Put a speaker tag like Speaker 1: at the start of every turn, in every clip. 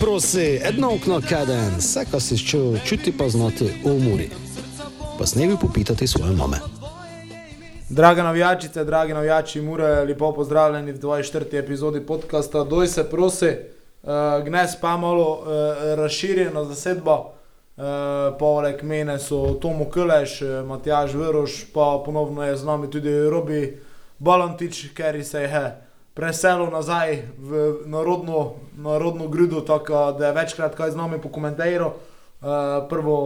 Speaker 1: Prosi, edno okno kaden, vse, kar si čutil, čuti pa znati v umori. Pa snevi popitati svoje mame.
Speaker 2: Drage navijačice, dragi navijači, mure, lepo pozdravljeni v 24. epizodi podcasta Doj se prosi. Uh, Gnes pa malo uh, razširjena zasedba, uh, poleg mene so Tomo Kleš, Matjaž Vrš, pa ponovno je z nami tudi Robi Balantič, ker se je preselil nazaj v narodno, narodno grudo, tako da je večkrat kaj z nami pokomentiral. Uh, prvo,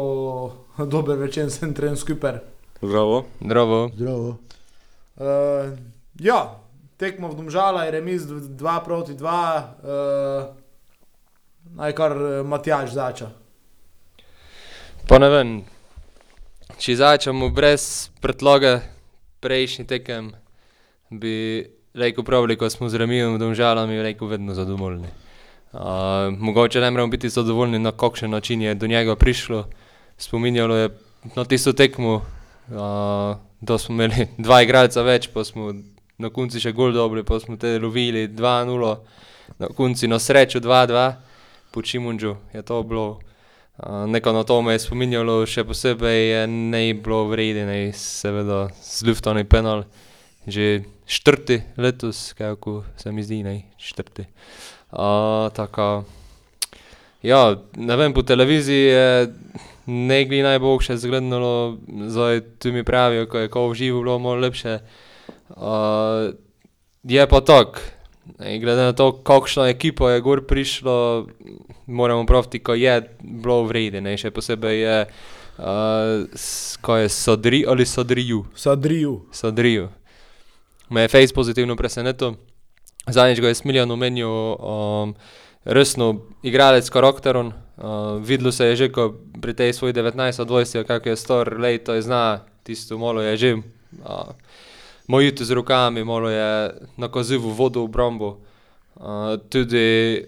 Speaker 2: dober večer, sem tren skupaj.
Speaker 3: Zdravo.
Speaker 4: Zdravo.
Speaker 1: Zdravo.
Speaker 2: Uh, ja, tekmo v Domžala je remis 2 proti 2, uh, naj kar eh, Matjaž zača.
Speaker 4: Pa ne vem, če začnemo brez predloga prejšnji tekem, bi rekel pravi, ko smo z Remijem Domžalami, rekel vedno zadovoljni. Uh, mogoče ne moramo biti zadovoljni, na kakšen način je do njega prišlo. Spominjalo je na tisto tekmo, uh, da smo imeli dva igralca več, pa smo na koncu še gol dobri, pa smo te lovili 2-0, na koncu na srečo 2-2, po Čimunžu je to bilo. Uh, neko na to me je spominjalo, še posebej je ne bilo vredno, seveda, z luftoni penal, že četrti letos, kako se mi zdi, ne četrti. Tako, ja, ne vem, po televiziji je ne gli najboljše zgledalo, zdaj tu mi pravijo, ko je ko v živo bilo malo lepše. Je pa tako, ne, glede na to, kakšno ekipo je gor prišlo, moramo praviti, ko je bilo vredno, še posebej je, ko je Sodri ali Sodriju.
Speaker 2: Sadriju.
Speaker 4: Sadriju. Me je Face pozitivno presenetil. Zadnjič ga je Smiljan omenil, um, resno igralec s karakterom. Uh, videlo se je že, ko pri tej svoji 19-20, kako je star, lej, to je zna, tisto malo je že. Uh, Mojito z rokami, malo je nakazil vodo v brombo. Uh, tudi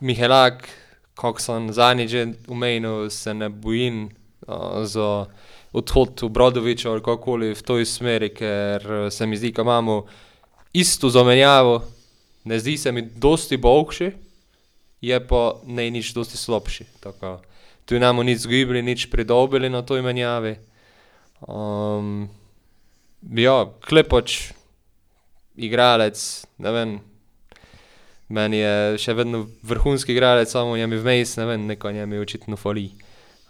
Speaker 4: Mihelak, kako sem zadnjič omenil, se ne bojim uh, za odhod v Brodovič ali kakokoli v toj smeri, ker eh, se mi zdi, da imamo isto zamenjavo, ne zdi se mi dosti boljši, je pa ne nič dosti slabši. Tu namo nič zgubili, nič pridobili na toj menjavi. Um, ja, klepač, igralec, ne vem. Meni je še vedno vrhunski igralec, samo njemi vmes, ne vem, neko njemi očitno fali.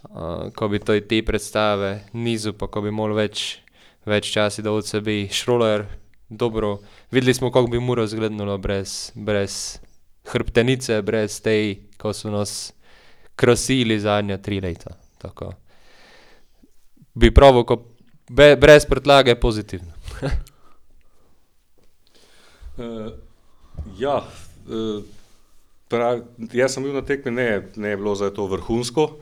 Speaker 4: Uh, ko bi to te predstave, nizu pa ko bi malo več, več časa dal od sebe, šroler, dobro. Videli smo, kako bi muro izgledalo brez, brez hrbtenice, brez te, ko so nas krasili zadnja tri leta. Tako. Bi pravil, ko be, brez predlage pozitivno.
Speaker 3: Uh, ja, uh, prav, jaz sem bil na tekmi, ne, ne je bilo za to vrhunsko.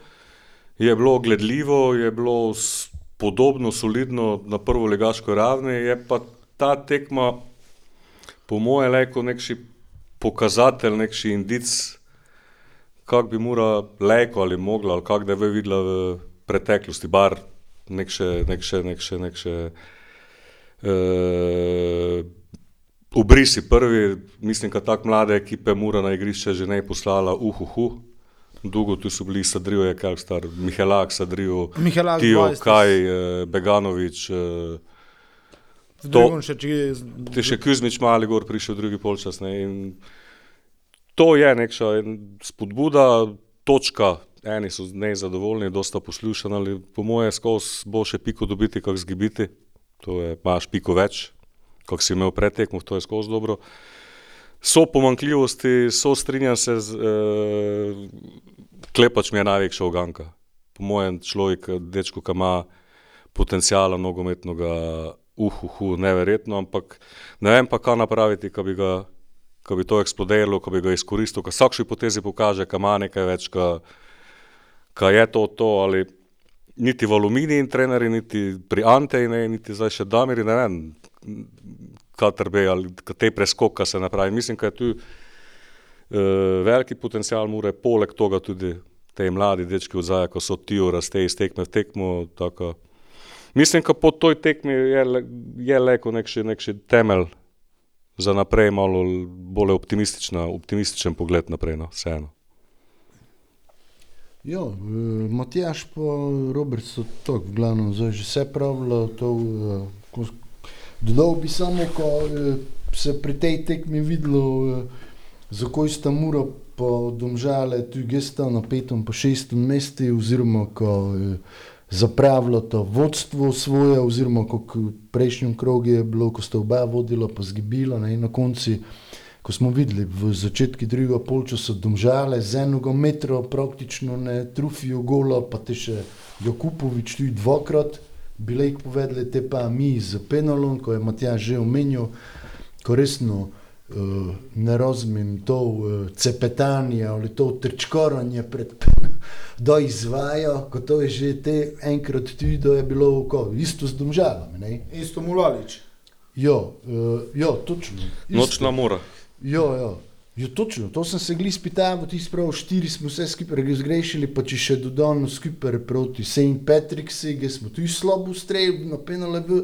Speaker 3: Je bilo gledljivo, je bilo podobno, solidno na prvo legaško ravni, je pa ta tekma, po moje, leko nekši pokazatelj, nekši indic, kako bi mora leko ali mogla, ali kako da bi videla v preteklosti, bar nekše, nekše, nekše, nekše uh, Obrisi prvi, mislim, da tako mlade ekipe mora na igrišče že ne poslala, uhuhu. Dolgo tu so bili Sadrijo, kar star, Mihelak, Sadrijo,
Speaker 2: Mihelak
Speaker 3: Tijo,
Speaker 2: 20.
Speaker 3: Kaj, eh, Beganovič, eh, To-
Speaker 2: še če
Speaker 3: te še Kuzmič mali gor prišel drugi polčas. Ne, in to je nekša en spodbuda, točka. Eni so nezadovoljni, dosta poslušani, ali po moje skozi bo še piko dobiti, kak zgibiti. To je, imaš piko več, kak si imel pretekmo, to je skozi dobro. So pomankljivosti, so strinjam se z eh, klepač mi je največja oganka. Po mojem človek, dečko, ki ima potencijala nogometnega, uhuhu, neverjetno, ampak ne vem pa, kaj napraviti, ko bi, ga, ko bi to eksplodiralo, ko bi ga izkoristil, ko vsakši potezi pokaže, da ima nekaj več, kaj je to, to ali niti v Aluminiji, trenerji, niti pri Anteji, niti zdaj še Damiri, ne vem, katerbe ali te preskoka se napravi. Mislim, da je tu uh, veliki potencial, mora poleg tega tudi te mladi dečki vzaj, ko so ti raste iz tekme v tekmo. Tako. Mislim, da po toj tekmi je, je leko nek še, nek še temelj za naprej malo bolj optimističen pogled naprej. No, vseeno.
Speaker 5: Ja, uh, Matjaš pa Robert so tako, v glavnem, zdaj že vse pravilo. Uh, dodal bi samo, ko uh, se pri tej tekmi videlo, uh, za koj sta mura pa domžale, tu gesta na petem, pa šestem mestu, oziroma ko zapravilo to vodstvo svoje, oziroma kot v prejšnjem krogu je bilo, ko sta oba vodila, pa zgibila ne, in na konci ko smo videli v začetku drugega polčasa domžale z enega metra praktično ne trufijo gola, pa te še Jakupovič tudi dvakrat, bile jih povedali, te pa mi z penalom, ko je Matjaž že omenil, ko resno uh, ne razumem to uh, cepetanje ali to trčkoranje pred do izvaja, ko to je že te enkrat tudi, da je bilo ko, isto z domžalami. Ne?
Speaker 2: Isto Mulalič.
Speaker 5: Jo, uh, jo, točno. Isto.
Speaker 3: Nočna mora.
Speaker 5: Ja, ja. Jo, točno, to sem se glis pital, ti sprav štiri smo vse skupaj zgrešili, pa če še dodano skupaj proti St. Patricksu, ki smo tu slabo streljali, no penale v,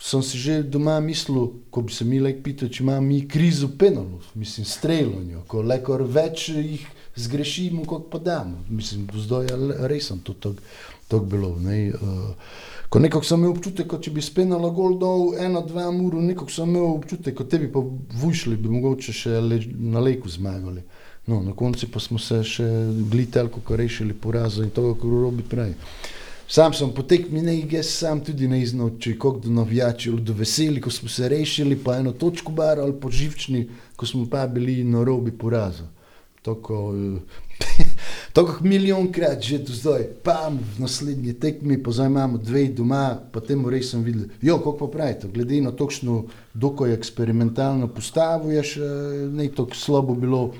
Speaker 5: sem si že doma mislil, ko bi se mi lek pital, če ima mi krizo penalov, mislim, streljanje, ko lekor več jih zgrešimo, kot pa damo. Mislim, zdaj je res to tako bilo. Ne, uh, Ko nekako sem imel občutek, kot če bi spenala gol dol, eno, dva ura, nekako sem imel občutek, kot tebi pa vušli, bi mogoče še le, na leku zmagali. No, na koncu pa smo se še glitelko rešili poraza in to, kako robi prej. Sam sem potek minaj, jaz sam tudi ne če kako do navijači, do veseli, ko smo se rešili, pa eno točko bar ali po živčni, ko smo pa bili na robi poraza. Tako, tako milijonkrat že do zdaj, pa v naslednji tekmi, pa zdaj imamo dve doma, pa temu res sem videl. Jo, kako pa pravite, glede na točno, doko je eksperimentalno postavo, je še ne tako slabo bilo,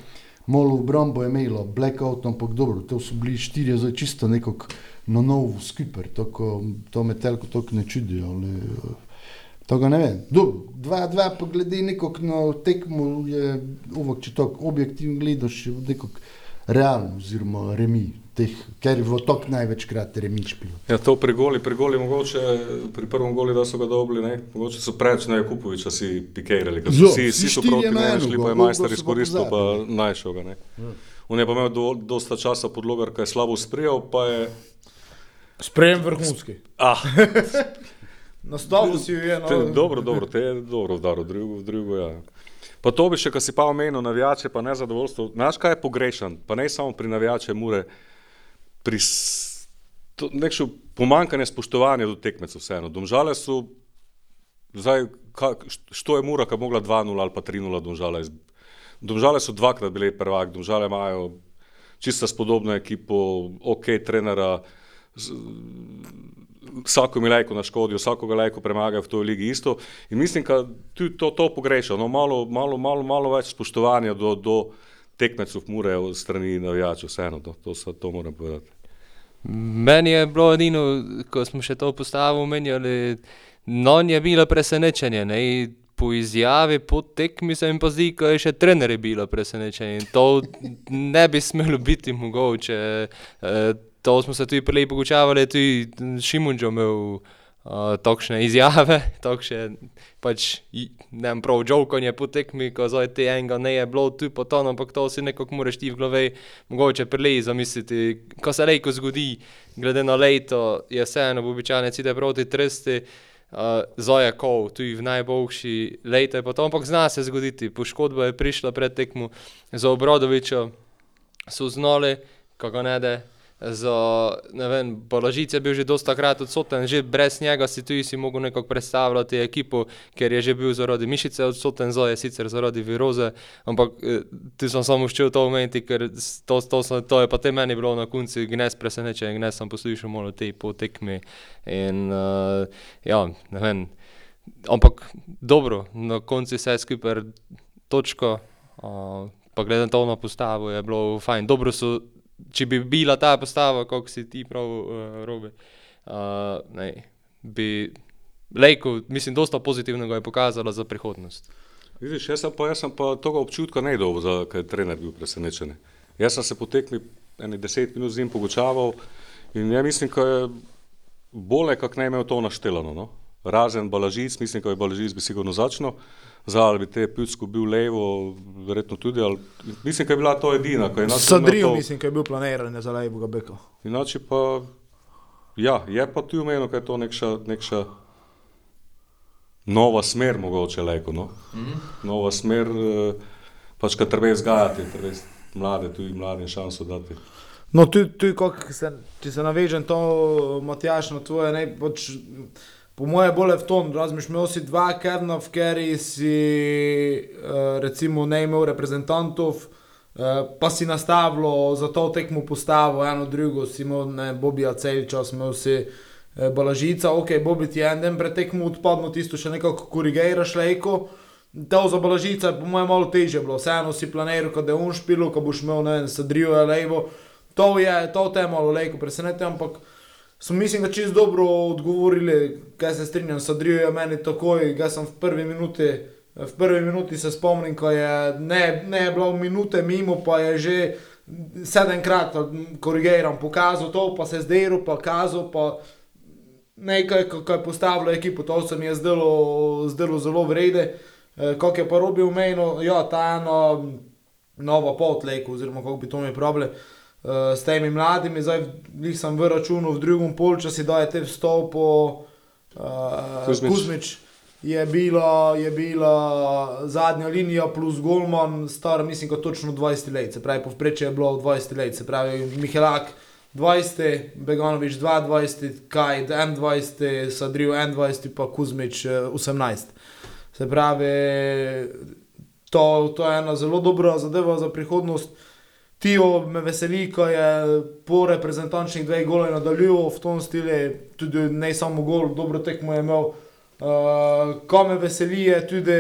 Speaker 5: malo v brombo je imelo, blackout, ampak dobro, to so bili štirje, zdaj čisto nekako na novo skuper, tako, to me telko tako ne čudi, ali, Toga ne vem. Dva, dva, pa glede nekog na tekmo, je uvek, če tako objektivno gledaš, nekog realno, oziroma remi, teh, ker je v tok največkrat remi špil.
Speaker 3: Ja, to pri goli, pri goli mogoče, pri prvem goli, da so ga dobili, ne, mogoče so preveč na Jakupoviča si pikirali, ker so vsi, vsi so proti ne šli, pa je majster izkoristil, pa najšel ga, ne. Ja. On je pa imel do, dosta časa podlogar, kaj je slabo sprijel, pa je...
Speaker 2: Sprejem vrhunski.
Speaker 3: Ah.
Speaker 2: Na stolu si je eno.
Speaker 3: Te, dobro, dobro, te je dobro vdaro, drugo, drugo, ja. Pa to bi še, kar si pa omenil, navijače, pa nezadovoljstvo. Znaš, kaj je pogrešan, pa ne samo pri navijače mure, pri nekšnem pomankanju spoštovanja do tekmecev vseeno. Domžale so, zdaj, što je mura, ki je mogla 2-0 ali pa 3-0 domžale. Domžale so dvakrat bile prvak, domžale imajo čisto spodobno ekipo, ok, trenera, mi lajko naškodijo, vsakoga lajko premagajo v toj ligi isto. In mislim, da tudi to, to pogrešajo, no, malo, malo, malo, malo več spoštovanja do, do tekmecev mure od strani navijačev, vseeno, to, to, to, to moram povedati.
Speaker 4: Meni je bilo edino, ko smo še to postavili, menjali, no, je bilo presenečenje. Ne? Po izjavi, po tekmi se mi pa zdi, da je še trener bilo presenečenje. In to ne bi smelo biti mogoče. E, to smo se tudi prej pogovarjali, tudi Šimunčo imel uh, takšne izjave, takšne pač, ne vem, prav žovkanje po tekmi, ko zdaj ti enega ne je bilo tu po ton, ampak to si nekako moraš ti v glavi mogoče prej zamisliti, ko se lejko zgodi, glede na leto, je vseeno v običajne cide proti tresti. Uh, Zoja Kov, tudi v najboljši leti, ampak zna se zgoditi. Poškodba je prišla pred tekmo za Obrodoviča, so znali, kako ne da, za, ne vem, Balažic je bil že dosta krat odsoten, že brez njega si tu si mogel nekako predstavljati ekipo, ker je že bil zaradi mišice odsoten, zdaj je sicer zaradi viroze, ampak eh, tu sem samo ščil to omeniti, ker to, to, to, to je pa te meni bilo na konci gnes presenečen, gnes sem poslušal malo te po tekmi in uh, ja, ne vem, ampak dobro, na konci se je skupaj točko, uh, pa gledam to na postavo, je bilo fajn, dobro so če bi bila ta postava, kot si ti prav, uh, robe, uh, ne, bi Lejko, mislim, dosta pozitivnega je pokazala za prihodnost.
Speaker 3: Vidiš, jaz sem pa, jaz sem pa tega občutka ne dobil, ker je trener bil presenečen. Jaz sem se potekmi ene deset minut z njim pogočaval in ja mislim, da je bolje, kak ne imel to naštelano. No? Razen Balažic, mislim, da je Balažic bi sigurno začel, Zdaj, bi te Pücko bil levo, verjetno tudi, ali mislim, da je bila to edina.
Speaker 2: Sadrijo,
Speaker 3: to-
Speaker 2: mislim, ki je bil planiran za levega beka.
Speaker 3: Inače pa, ja, je pa ti umenil, da je to nekša, nekša nova smer, mogoče leko. No? Mm -hmm. Nova smer, eh, pač kar treba izgajati, treba mlade, tudi mladim šanso dati.
Speaker 2: No, tu, tu kako se, če se navežem to, Matjaš, na tvoje, ne, pač, po moje bolje v tom, razmiš, imel si dva Kevna, v kateri si uh, recimo ne imel reprezentantov, uh, pa si nastavilo za to tekmo postavo, eno drugo, si imel ne, Bobija cel čas, imel si uh, Balažica, ok, Bobi ti je en dan pred tekmo odpadno, tisto še nekako korigiraš lejko. To za Balažica je po mojem malo težje bilo, vseeno si planiral, da je on špil, ko boš imel, ne vem, Sadrijo Levo. To je, to te je malo lejko presenetilo, ampak smo mislim, da čisto dobro odgovorili, kaj se strinjam, Sadrijo je meni takoj, ga sem v prvi minuti, v prvi minuti se spomnim, ko je, ne, ne je bilo minute mimo, pa je že sedemkrat korigiran, pokazal to, pa se zdelo, pa kazal, pa nekaj, kako je postavilo ekipo, to se mi je zdelo, zdelo zelo vrede. Eh, Kako je pa robil meni, ja, ta ena nova pot, lejko, oziroma kako bi to mi pravili. Uh, s temi mladimi, zdaj jih sem v računu v drugem polčasu, da je te vstopil uh,
Speaker 3: Kuzmič.
Speaker 2: Kuzmič. Je bila, je bila zadnja linija plus Golman, star mislim, kot točno 20 let, se pravi, povprečje je bilo 20 let, se pravi, Mihelak 20, Beganovič 22, Kajd 21, Sadrijo 21, pa Kuzmič eh, 18. Se pravi, to, to je ena zelo dobra zadeva za prihodnost. Tijo me veseli, ko je po reprezentančnih dveh golov nadaljeval v tom stilu, tudi ne samo gol, dobro tekmo je imel. Uh, ko me veseli, je tudi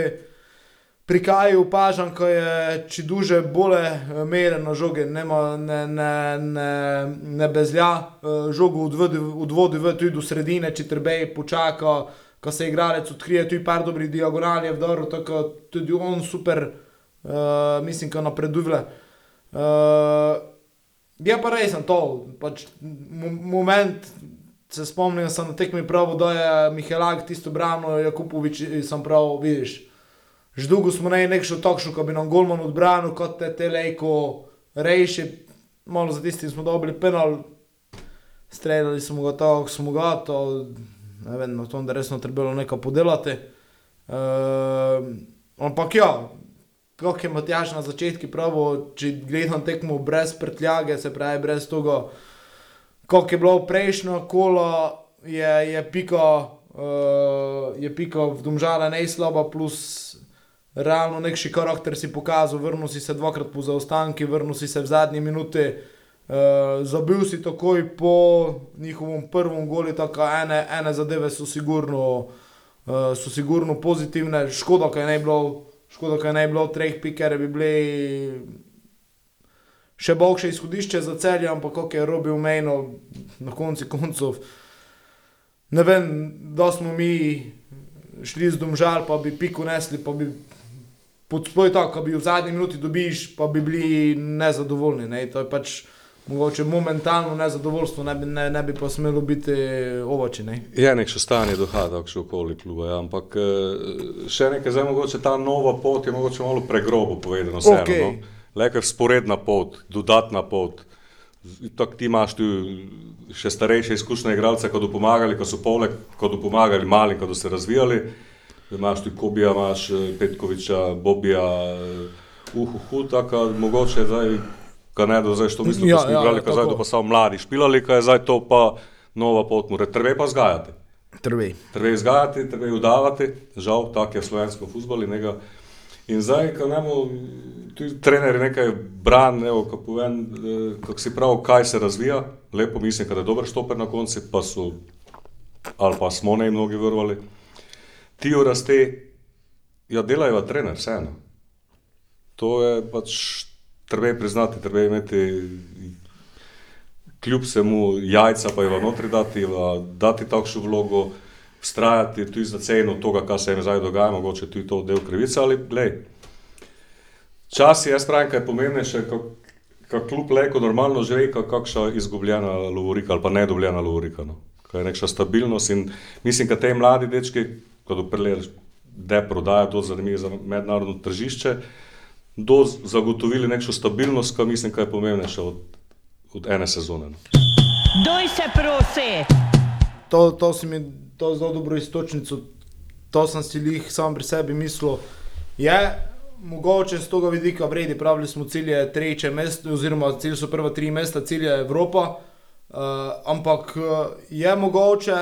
Speaker 2: pri Kaju opažam, ko je če duže bolje eh, meren na žoge, nema, ne, ne, ne, ne bezlja uh, žogo odvodi, odvodi v tudi do sredine, če treba počaka, ko se igralec odkrije, tu je par dobrih diagonal je vdor, tako tudi on super, uh, mislim, ko napreduje. Uh, je pa res to, pač mo- moment, se spomnim, sem na tekmi prav, da je Mihelak tisto brano, Jakupovič, sem prav, vidiš. Že dolgo smo ne nekšo takšno, ko bi nam Golman odbranil, kot te telejko reši, malo za tistim smo dobili penal, streljali smo ga tako, smo ga to, ne vem, na tom, da resno trebalo nekaj podelati. Uh, ampak ja, kako je Matjaš na začetku pravil, če gledam tekmo brez prtljage, se pravi brez tega, kako je bilo prejšnjo kolo, je, je pika, uh, je pika v domžale najslaba, plus realno nekši karakter si pokazal, vrnil si se dvakrat po zaostanki, vrnil si se v zadnji minuti. Uh, zabil si takoj po njihovem prvem golu, tako ene, ene zadeve so sigurno, uh, so sigurno pozitivne, škoda, da je ne bilo, škoda, da ne bilo treh pik, ker bi bili še boljše izhodišče za celje, ampak kako je robil mejno na koncu koncev. Ne vem, da smo mi šli z domžal, pa bi piko nesli, pa bi podspoj tako, ko bi v zadnji minuti dobiš, pa bi bili nezadovoljni. Ne? To je pač mogoče momentalno nezadovoljstvo, ne bi, ne, ne bi pa smelo biti ovači. Ne?
Speaker 3: Je nek še stanje duha, tako še okoli kluba, ja. ampak eh, še nekaj, zdaj mogoče ta nova pot je mogoče malo pregrobo povedano. vseeno,
Speaker 2: Okej.
Speaker 3: No? Lekar sporedna pot, dodatna pot. Tako ti imaš tu še starejše izkušene igralce, ko so pomagali, ko so poleg, ko so pomagali malim, ko so se razvijali. Imaš tu Kobija, imaš eh, Petkoviča, Bobija, uh, uhuhu, tako mogoče zdaj, kaj ne do zdaj, što mislim,
Speaker 2: Ja,
Speaker 3: da smo
Speaker 2: ja,
Speaker 3: igrali, ko zdaj to pa samo mladi špilali, kaj je zdaj to pa nova pot, mora treba pa zgajati.
Speaker 2: Trvej.
Speaker 3: Treba je izgajati, treba je udavati, žal, tako je v slovenskem futbalu. Njega. In zdaj, ko nemo, tudi trener nekaj bran, evo, ko povem, eh, kako si prav, kaj se razvija, lepo mislim, da je dober štoper na koncu, pa so, ali pa smo ne mnogi vrvali. Ti raste, ja, delajo trener, vseeno. To je pač, treba je priznati, treba je imeti kljub vsemu jajca pa je v notri dati, dati takšno vlogo, vztrajati tudi za ceno tega, kar se jim zdaj dogaja, mogoče tudi to del krivice ali glej. Čas je, jaz pravim, kaj je pomembnejše, kako kljub leko normalno živi, kakšna izgubljena lovorika ali pa nedobljena lovorika. No. Ko je neka stabilnost in mislim, da te mladi dečki, ko doprljaš deprodajo, to zanimivo za mednarodno tržišče, do zagotovili neko stabilnost, ki mislim, da je pomembnejša od, od ene sezone. no.
Speaker 6: Doj se prosi!
Speaker 2: To, to si mi to zelo dobro istočnico, to sem si jih sam pri sebi mislil. Je mogoče z tega vidika vredi, pravili smo cilj je treće mesto, oziroma cilj so prva tri mesta, cilj je Evropa, uh, ampak uh, je mogoče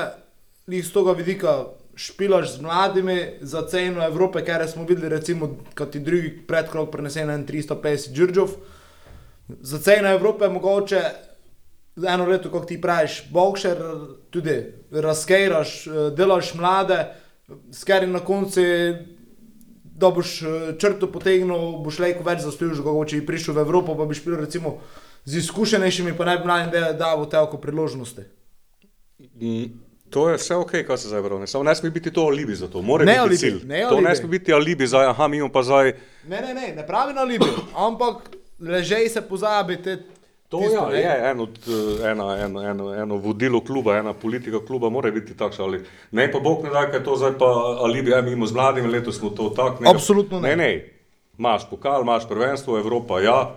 Speaker 2: jih z tega vidika špilaš z mladimi za ceno Evrope, ker smo videli recimo, kot ti drugi predkrok prenesen en 350 džurdžov. Za ceno Evrope je mogoče eno leto, kot ti praviš, bokšer, tudi razkejraš, eh, delaš mlade, skeri na koncu, da boš eh, črto potegnil, boš lejko več zaslužil, kot če bi prišel v Evropo, pa bi špil recimo z izkušenejšimi, pa ne bi mladim da- dal telko priložnosti.
Speaker 3: Mm, To je vse ok, kar se zdaj vrne. Samo ne sme biti to alibi za to. Mora
Speaker 2: Ne
Speaker 3: biti
Speaker 2: alibi,
Speaker 3: cilj.
Speaker 2: ne
Speaker 3: to
Speaker 2: alibi.
Speaker 3: ne sme biti alibi za, aha, mi imamo pa zdaj.
Speaker 2: Ne, ne, ne, ne pravi na Libijo, ampak ležej se pozabite.
Speaker 3: To
Speaker 2: tisto,
Speaker 3: ja, je eno, ena, eno, eno, eno vodilo kluba, ena politika kluba mora biti takšna. Ali, ne pa Bog ne da, ker je to zdaj pa alibi, ja, mi imamo z mladimi, letos smo to tako. ne.
Speaker 2: Absolutno ne.
Speaker 3: Ne, ne. Imaš pokal, imaš prvenstvo, Evropa, ja.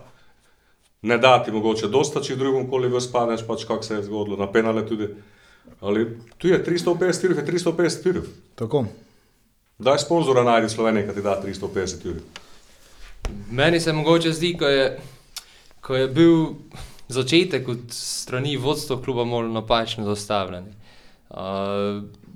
Speaker 3: Ne da ti mogoče dosta, če v drugem koli v spadeš, pač kak se je zgodilo, na penale tudi. Ali tu je 350 tirov, je 350 tirov.
Speaker 2: Tako.
Speaker 3: Daj sponzora najdi Slovenije, ki ti da 350 tirov.
Speaker 4: Meni se mogoče zdi, ko je, ko je bil začetek od strani vodstva kluba malo napačno zastavljen. Uh,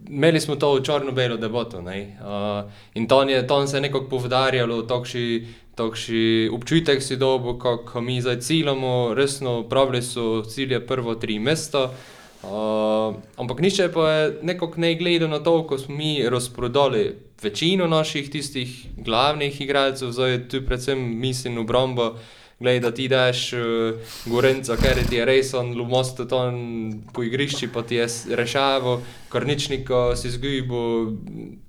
Speaker 4: imeli smo to črno-belo debato ne? uh, in to je, to se je nekako povdarjalo, takšni, takšni občutek si dobo, kako mi zdaj ciljamo, resno, pravili so cilje prvo tri mesta. Uh, ampak nišče pa je nekako ne gledal na to, ko smo mi razprodali večino naših tistih glavnih igralcev, zdaj tu predvsem mislim obrambo, gledaj, da ti daš uh, Gorenca, ker ti je res on lumosto ton po igrišči, pa ti je rešavo, Karničnika si izgubil,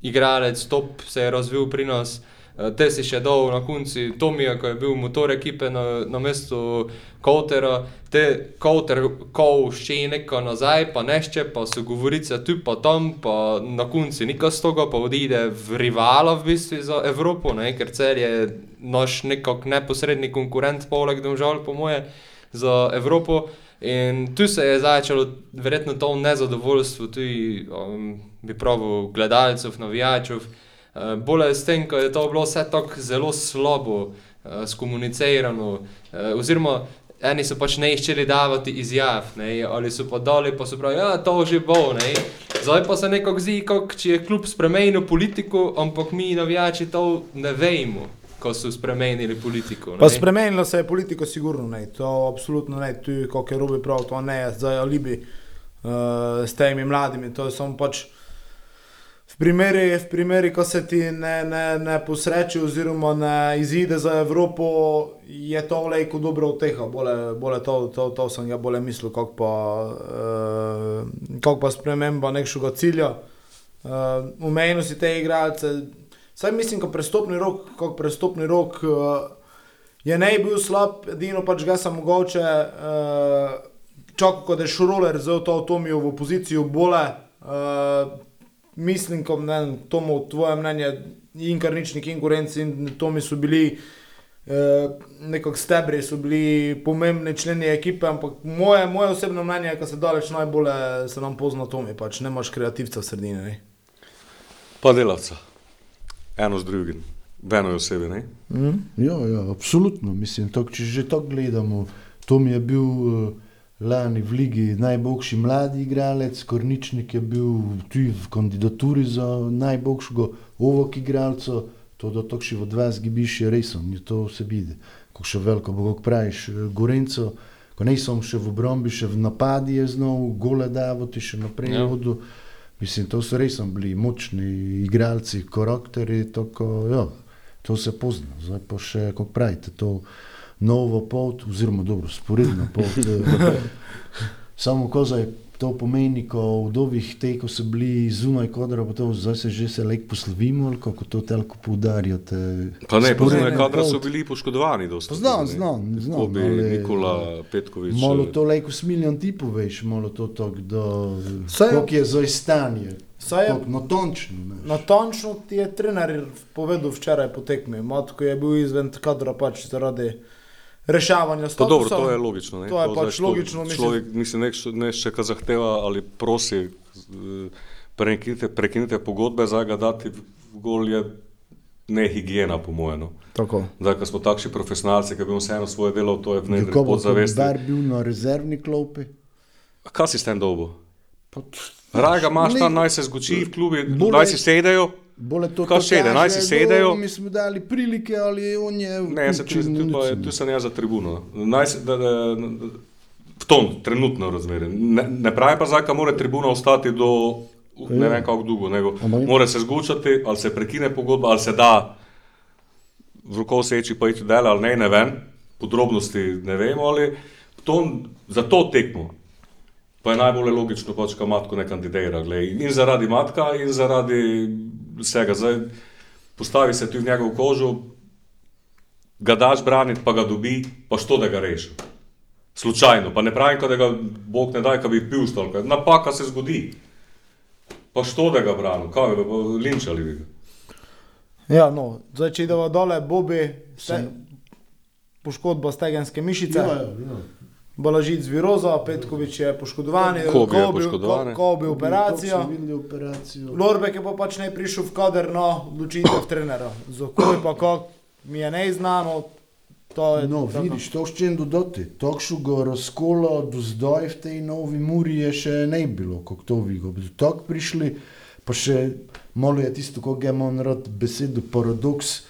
Speaker 4: igralec, top se je razvil pri nas. Eh, Te si še dol na koncu, Tomija, ko je bil motor ekipe na, na mestu Koutera, te Kouter, ko še neko nazaj, pa nešče, pa so govorice tu, pa tam, pa na koncu nikaj z tega, pa odide v rivala v bistvu za Evropo, ne? ker cel je naš nekak neposredni konkurent, poleg domžal, po moje, za Evropo. In tu se je začelo verjetno to nezadovoljstvo, tudi um, bi pravil gledalcev, navijačev. Uh, bolje s tem, ko je to bilo vse tako zelo slabo uh, skomunicirano, uh, oziroma eni so pač ne iščeli davati izjav, ne, ali so pa dali, pa so pravi, ja, to že bo. Ne. Zdaj pa se nekako zdi, kot če je kljub spremenil politiko, ampak mi navijači to ne vemo, ko so spremenili politiko.
Speaker 2: Pa
Speaker 4: ne.
Speaker 2: spremenilo se je politiko, sigurno ne, to absolutno ne, tu je, kot je Robi prav, to ne je zdaj alibi uh, s temi mladimi, to je samo pač primeri, v primeri, ko se ti ne, ne, ne posreči oziroma ne izide za Evropo, je to lejko dobro od tega, bolje, bolje to, to, to sem ga bolje mislil, kako pa, uh, kak pa sprememba nekšega cilja. Uh, Umejno si te igralce, saj mislim, ko prestopni rok, kot prestopni rok uh, je ne bil slab, edino pač ga sem mogoče, uh, čakal, ko je šroler zelo to Tomijo v pozicijo bole. Uh, mislim, ko ne, vem, Tomo, tvoje mnenje, in karničnik, in konkurenci, in Tomi so bili. Uh, nekako stebri so bili pomembni člani ekipe, ampak moje, moje osebno mnenje je, da se daleč najbolje se nam pozna Tomi, pač ne imaš kreativca v sredini. Ne?
Speaker 3: Pa delavca. Eno z drugim, v eni osebi. Ne?
Speaker 5: Ja, ja, absolutno. Mislim, tok, če že to gledamo, to mi je bil uh, lani v ligi najboljši mladi igralec, Korničnik je bil tudi v kandidaturi za najboljšega ovok igralca, to da to še v 20 gibiš je res, on je to se vidi. Ko še veliko, bo kako praviš, eh, Gorenco, ko ne sem še v obrambi, še v napadi je znov, gole davoti še naprej
Speaker 4: Ja.
Speaker 5: vodu. Mislim, to so res bili močni igralci, karakteri, tako, ja, to se pozna. Zdaj pa še, kako pravite, to novo pot, oziroma dobro, sporedno pot. eh, Samo ko zdaj to pomeni, ko v dovih te, ko so bili zunaj kodra, pa to zdaj se že se lek poslovimo, kako to telko poudarjate.
Speaker 3: Pa ne, pozneje kadra so
Speaker 5: pot.
Speaker 3: bili poškodovani. dosta
Speaker 5: Znam, znam, znam, ali-
Speaker 3: Nikola, Petkovič.
Speaker 5: Malo
Speaker 3: eh,
Speaker 5: to lejko s milijon tipov veš, malo to da
Speaker 2: Saj-
Speaker 5: koliko je zdaj stanje.
Speaker 2: Saj je
Speaker 5: natančno. ne.
Speaker 2: natančno ti je trener povedal včeraj po tekmi. Matko je bil izven kadra pač zaradi reševanja
Speaker 3: Pa
Speaker 2: statusa.
Speaker 3: dobro, to je logično. Ne?
Speaker 2: To je
Speaker 3: zdaj
Speaker 2: pač
Speaker 3: člo-
Speaker 2: logično, mislim-
Speaker 3: Človek, mislim, nek- nešče, ki zahteva ali prosi, eh, prekinite, prekinite pogodbe, za ga dati gol je nehigiena, po mojem. No.
Speaker 2: Tako.
Speaker 3: Zdaj, ko smo takšni profesionalci, ki bi vseeno svoje delo, to je v
Speaker 5: bo
Speaker 3: podzavesti.
Speaker 5: Dar bil na rezervni klopi?
Speaker 3: Kaj si s tem dolgo?
Speaker 5: Pa,
Speaker 3: Raj ga imaš
Speaker 5: Ne.
Speaker 3: tam, naj se zguči v klubi, naj si sedejo.
Speaker 5: Bole to
Speaker 3: Kaj
Speaker 5: to
Speaker 3: sede, naj si sedejo.
Speaker 5: "Do, Mi smo dali prilike, ali on je
Speaker 3: Ne, jaz sem
Speaker 5: vključen
Speaker 3: čist,
Speaker 5: na
Speaker 3: tu, pa, tu sem jaz za tribuno. Naj se, da, da, v tom trenutno razmerje. Ne, ne pravi pa zdaj, da mora tribuna ostati do ne vem kako dolgo, nego mora se zgučati, ali se prekine pogodba, ali se da v roko seči pa iti dela, ali ne, ne vem, podrobnosti ne vemo, ali to, za to tekmo. Pa je najbolj logično, pač, da matko ne kandidira. Glej. In zaradi matka, in zaradi vsega. Zdaj, postavi se ti v njegovo kožo, ga daš braniti, pa ga dobi, pa što da ga reši. Slučajno, pa ne pravim, da ga Bog ne da, da bi pil stolka. Napaka se zgodi. Pa što da ga brani, kaj bi linčali bi ga.
Speaker 2: Ja, no, zdaj če idemo dole, Bobi, poškodba stegenske mišice.
Speaker 5: Ja, ja, ja.
Speaker 2: Balažic viroza, Petkovič je poškodovan,
Speaker 3: Kobe je poškodovan.
Speaker 2: Ko-
Speaker 5: smo videli operacijo.
Speaker 2: Lorbek je pa pač ne prišel v kader na odločitev trenera. Zakaj pa kako mi je neznano, to je
Speaker 5: No,
Speaker 2: tako.
Speaker 5: vidiš, to še dodati. Takšnega razkola do zdaj v tej novi muri je še ne bilo, kako to vigo. Tako prišli, pa še malo je tisto, kako ga imam rad besedo, paradoks,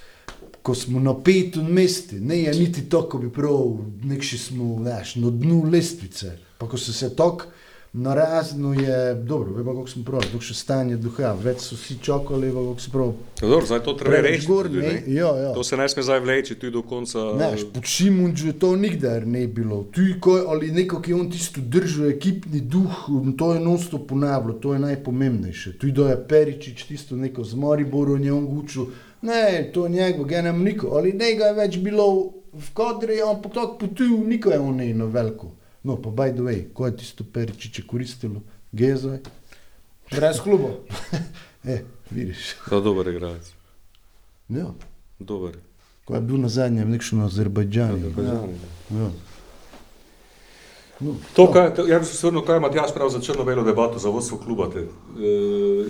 Speaker 5: ko smo na petem mestu, ne je niti tako, bi prav, nekši smo, veš, na dnu lestvice. Pa ko se se tako narazno je, dobro, vemo, kako smo prav, dok še stanje duha, več so vsi čakali, vemo, kako se prav.
Speaker 3: Dobro, zdaj to treba rešiti.
Speaker 5: gor, ne?
Speaker 3: ne.
Speaker 5: Ja, ja.
Speaker 3: To se ne sme zdaj vleči tudi do konca.
Speaker 5: Znaš, pod Šimunžu to nikdar ne bilo. Tu, ko, ali neko, ki je on tisto držal, ekipni duh, to je nosto ponavljalo, to je najpomembnejše. Tu je Peričič, tisto neko z Mariborom je on gučil. Ne, to je njegov, ga nam niko, ali ne ga je več bilo v kadri, ampak tako potuju, niko je on ne na veliko. No, pa by the way, ko je tisto Peričiče koristilo, Gezoj,
Speaker 2: Brez kluba.
Speaker 5: e, vidiš.
Speaker 3: Da, dober igralec.
Speaker 5: Ja,
Speaker 3: Dober.
Speaker 5: ko je bil na zadnjem, nekšno na Azerbajdžanu.
Speaker 3: Ja.
Speaker 5: Ja. No,
Speaker 3: To, kaj, to, jaz bi se vrnil, kaj je Matjaš prav za črno-belo debato za vodstvo kluba. Te, e,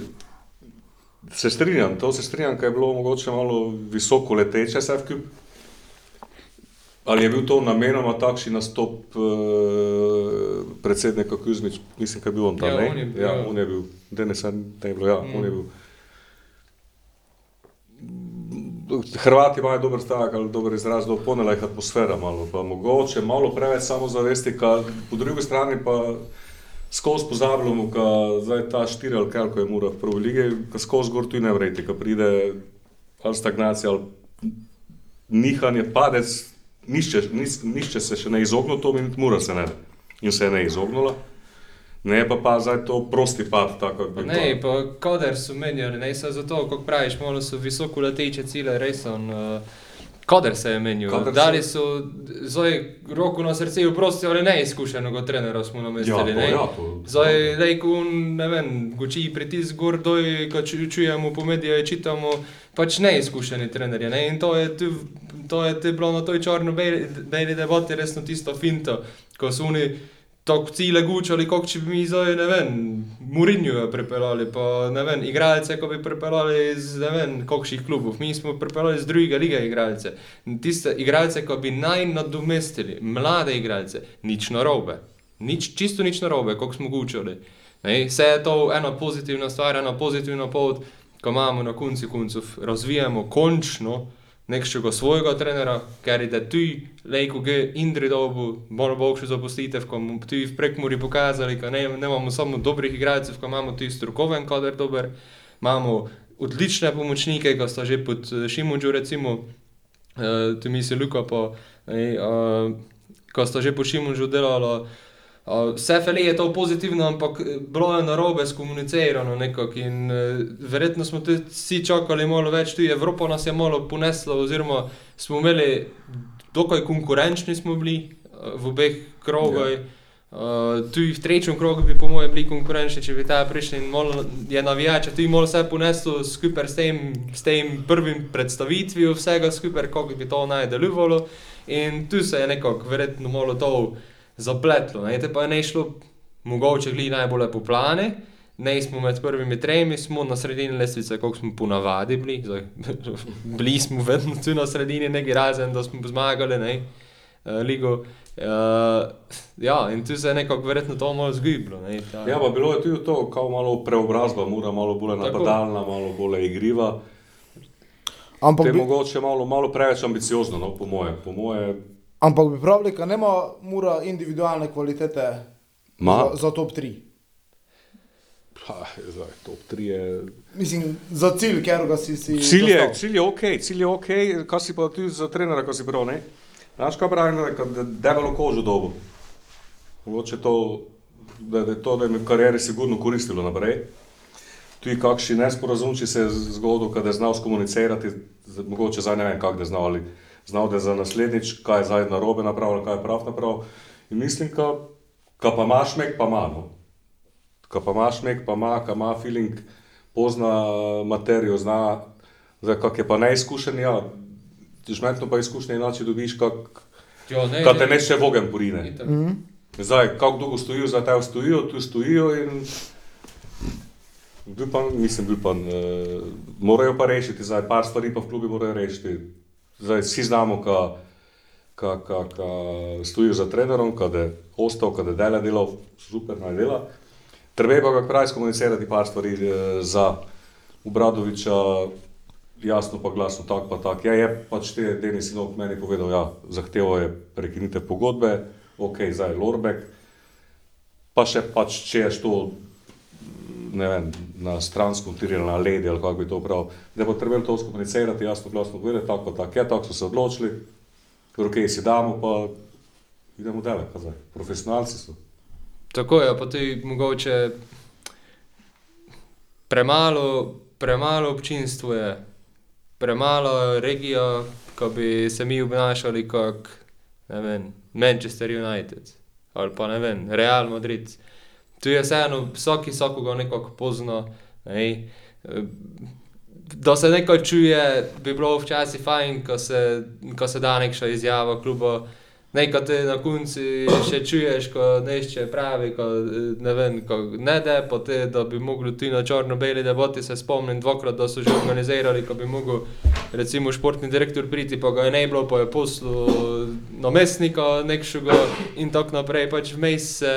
Speaker 3: se strinjam, to se strinjam, kaj je bilo mogoče malo visoko leteče, vse vkup. Ali je bil to namenoma takšen nastop e, predsednika Kuzmič, mislim, da je bil on tam,
Speaker 4: Ja,
Speaker 3: ne?
Speaker 4: on je bil,
Speaker 3: ja,
Speaker 4: ja.
Speaker 3: on je bil, danes ne je bilo, ja, mm. on je bil. Hrvati imajo dober stavek ali dober izraz, da oponela jih atmosfera malo, pa mogoče malo preveč samozavesti, ka, po drugi strani pa skozi pozabljamo, da zdaj ta štiri ali kaj, ko je mura v prvi lige, ka skozi gor tu ne vreti, ka pride ali stagnacija ali nihanje, padec, nišče, nis, nišče se še ne izognil tomu in mura se ne. In se je ne izognula. Ne pa pa zdaj to prosti pad, tako kot bi
Speaker 4: Ne, pa kader so menjali, ne zato, kako praviš, malo so visoko leteče cilje, res on. Uh, kader se je menil.
Speaker 3: Kader
Speaker 4: Dali so zdaj roko na srce v prosti, ali ne izkušenega trenera smo namestili.
Speaker 3: Ja, to,
Speaker 4: ne?
Speaker 3: ja, to-
Speaker 4: Zdaj, lej, ko ne vem, guči pritisk gor doj, ko ču, čujemo po medijih, čitamo, pač neizkušeni trenerji. Ne? In to je, tu, to je bilo na toj črno-beli debati resno tisto finto, ko so oni tako cilje gučali, kot če bi mi zdaj, ne vem, Murinju pripeljali, pa ne vem, igralce, ko bi pripeljali iz ne vem, kakšnih klubov. Mi smo pripeljali iz druge lige igralce. Tiste igralce, ko bi naj nadomestili, mlade igralce, nič narobe. Nič, čisto nič narobe, kako smo gučali. Vse je to ena pozitivna stvar, ena pozitivna pot, ko imamo na koncu koncev, razvijamo končno nekega svojega trenera, ker je da tu, lejko ge Indri dobu, malo boljše zaposlitev, ko mu tu v prekmuri pokazali, ko ne, ne imamo samo dobrih igralcev, ko imamo tu strokoven kader dober, imamo odlične pomočnike, ko sta že pod eh, Šimunđu recimo, uh, tu misli Luka pa, ej, uh, ko sta že pod Šimunđu delala, Uh, vse fele je to pozitivno, ampak eh, bilo je narobe skomunicirano nekako in uh, verjetno smo tudi vsi čakali malo več, tudi Evropa nas je malo ponesla, oziroma smo imeli dokaj konkurenčni smo bili uh, v obeh krogah. Uh, tu v tretjem krogu bi po mojem bili konkurenčni, če bi ta prišli in malo je navijača, tu je malo vse poneslo skupaj s tem, s tem prvim predstavitvijo vsega skupaj, kako bi to naj delovalo. In tu se je nekako verjetno malo to zapletlo, ne, te pa je ne šlo mogoče gli najbolje po plane, ne smo med prvimi tremi, smo na sredini lestvice, kako smo po navadi bili, zdaj, bili smo vedno tu na sredini, neki razen, da smo zmagali, ne, uh, ligo. Uh, ja, in tu se je nekako verjetno to malo zgiblo. Ne, ta,
Speaker 3: Ja, pa bilo je tudi to, kao malo preobrazba, mora malo bolj napadalna, malo bolj igriva.
Speaker 2: Ampak
Speaker 3: Te
Speaker 2: bi,
Speaker 3: mogoče malo, malo preveč ambiciozno, no, po moje. Po moje
Speaker 2: ampak bi pravili, da nema mura individualne kvalitete
Speaker 3: Ma?
Speaker 2: za, za top 3.
Speaker 3: ha, zdaj, top 3 je.
Speaker 2: Mislim, za cilj, ker ga si si.
Speaker 3: Cilj je, cilj je ok, cilj je ok, kaj si pa tudi za trenera, ko si prav, ne? Znaš, kaj pravim, da je debelo kožo dobo. Mogoče to, da, da je to, da je mi v karieri sigurno koristilo naprej. Tu je kakšen nesporazum, če se je zgodil, kad je znal skomunicirati, mogoče zdaj ne vem, kako da je znal, ali znal, da je za naslednjič, kaj je zdaj narobe napravil, kaj je prav napravil. In mislim, ka, ka pa imaš mek, pa ima, no. Ka pa imaš mek, pa ima, ka ima feeling, pozna materijo, zna, zdaj, kak je pa neizkušen, ja, žmetno pa izkušnje inače dobiš, kak,
Speaker 4: ja, ne,
Speaker 3: kak te neče vogen porine.
Speaker 4: itak.
Speaker 3: Zdaj, kako dolgo stojijo, zdaj te stojijo, tu stojijo in bil pa, mislim, bil pa, uh, morajo pa rešiti, zdaj par stvari pa v klubi morajo rešiti. Zdaj, vsi znamo, ka, ka, ka, ka stojijo za trenerom, kad je ostal, kad je dela delal, super naj dela. Treba je pa ga pravi skomunicirati par stvari eh, za Obradoviča, jasno pa glasno, tak pa tak. Ja, je pač te Denis Sinok meni povedal, ja, zahteval je prekinite pogodbe, ok, zdaj je Lorbek, pa še pač, če je to, ne vem, na stransko tirilo, na ledi ali kako bi to pravil, da bo treba to skomunicirati, jasno glasno povedati, tako pa tak je, tako so se odločili, roke si damo, pa idemo delati, kaj zdaj, profesionalci so.
Speaker 4: Tako je, pa tudi mogoče premalo, premalo občinstvo je, premalo regija, ko bi se mi obnašali kot, ne vem, Manchester United ali pa ne vem, Real Madrid. Tu je vseeno, vsak vsakoga nekako pozna. Ne? Da se nekaj čuje, bi bilo včasih fajn, ko se, ko se da nekša izjava kluba. Nekaj te na koncu še čuješ, ko nešče pravi, ko ne vem, ko ne da, pa te, da bi mogli ti na črno-beli debati se spomnim dvakrat, da so že organizirali, ko bi mogel recimo športni direktor priti, pa ga je ne bilo, pa je poslal namestnika nekšega in tako naprej, pač vmes se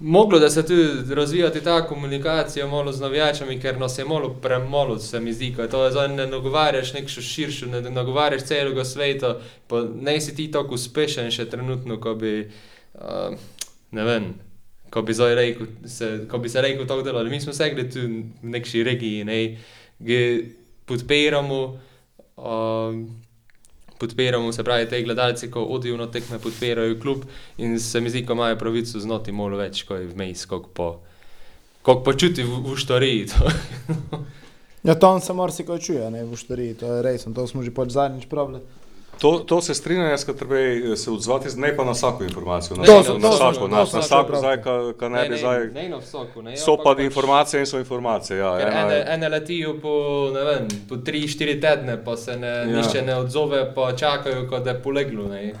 Speaker 4: moglo da se tudi razvijati ta komunikacija malo z navijačami, ker nas je malo premalo, se mi zdi, ko to je ne nagovarjaš nekšo širšo, ne nagovarjaš celega sveta, pa ne si ti tako uspešen še trenutno, ko bi, uh, ne vem, ko bi rekel, se, ko bi se rekel tako delali. Mi smo segli tu v nekši regiji, ne, ki podpiramo, uh, podpiramo, se pravi, te gledalci, ko odijo na tekme, podpirajo klub in se mi zdi, ko imajo pravico znoti malo več, kot je vmes, kako pa, kako pa čuti v, v štariji. to.
Speaker 2: Ja, tam se marsikaj čuje, ne v štariji, to je res, to smo že pač zadnjič pravili.
Speaker 3: To, to se strinjam, jaz, treba eh, se odzvati, ne pa na vsako informacijo. Na,
Speaker 4: To
Speaker 3: na,
Speaker 4: so- so-
Speaker 3: vsako,
Speaker 2: to
Speaker 3: na,
Speaker 2: so
Speaker 3: na vsako, zdaj, ka, ka ne, bi zdaj.
Speaker 4: ne na vsako, ne.
Speaker 3: So
Speaker 4: ampak
Speaker 3: pa
Speaker 4: pač-
Speaker 3: informacije in so informacije. Ja, ena
Speaker 4: ene, ene letijo po, ne vem, po 3-4 tedne, pa se ne,
Speaker 3: Ja.
Speaker 4: ja. nišče ne odzove, pa čakajo, da je poleglo. Ne.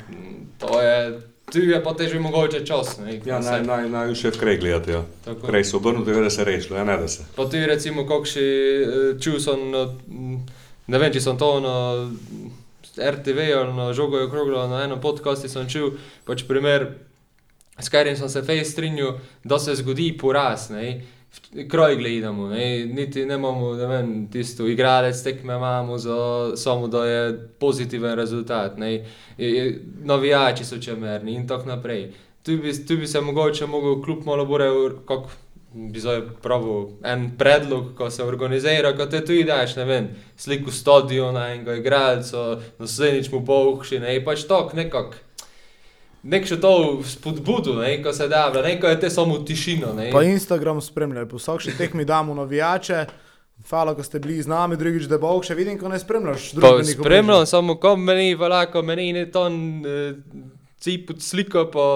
Speaker 4: To je, tu je pa teže mogoče čas. Ne,
Speaker 3: Ja,
Speaker 4: ko
Speaker 3: naj, naj, naj še v kraj gledati. Ja.
Speaker 4: Tako.
Speaker 3: Prej so obrnuti, da se rešilo, ja, ne da se.
Speaker 4: Pa tudi recimo, kakšni eh, na, m, ne vem, če sem to na RTV na žogo je okroglo, na enem podkastu sem čul, pač primer, s katerim sem se fej strinjal, da se zgodi poraz, ne. Kroj gledamo, ne, niti ne imamo, ne vem, tisto igralec tekme imamo za samo, da je pozitiven rezultat, ne. I- i- Navijači so čemerni in tako naprej. Tu bi, tu bi se mogoče mogel kljub malo bolj, kako bi zdaj pravil, en predlog, ko se organizira, ko te tu ideš, ne vem, sliko stadiona, enega igralca, naslednjič mu povhši, ne, pač tok nekako. Nek še to spodbudu, ne, ko se da, neko je te samo tišino, ne.
Speaker 2: Pa Instagram spremljaj, po vsakšni tekmi damo navijače. Hvala, ko ste bili z nami, drugič, da bo še vidim, ko ne spremljaš
Speaker 4: spremljam, samo ko meni, valako, meni ni to, eh, ciput slika, pa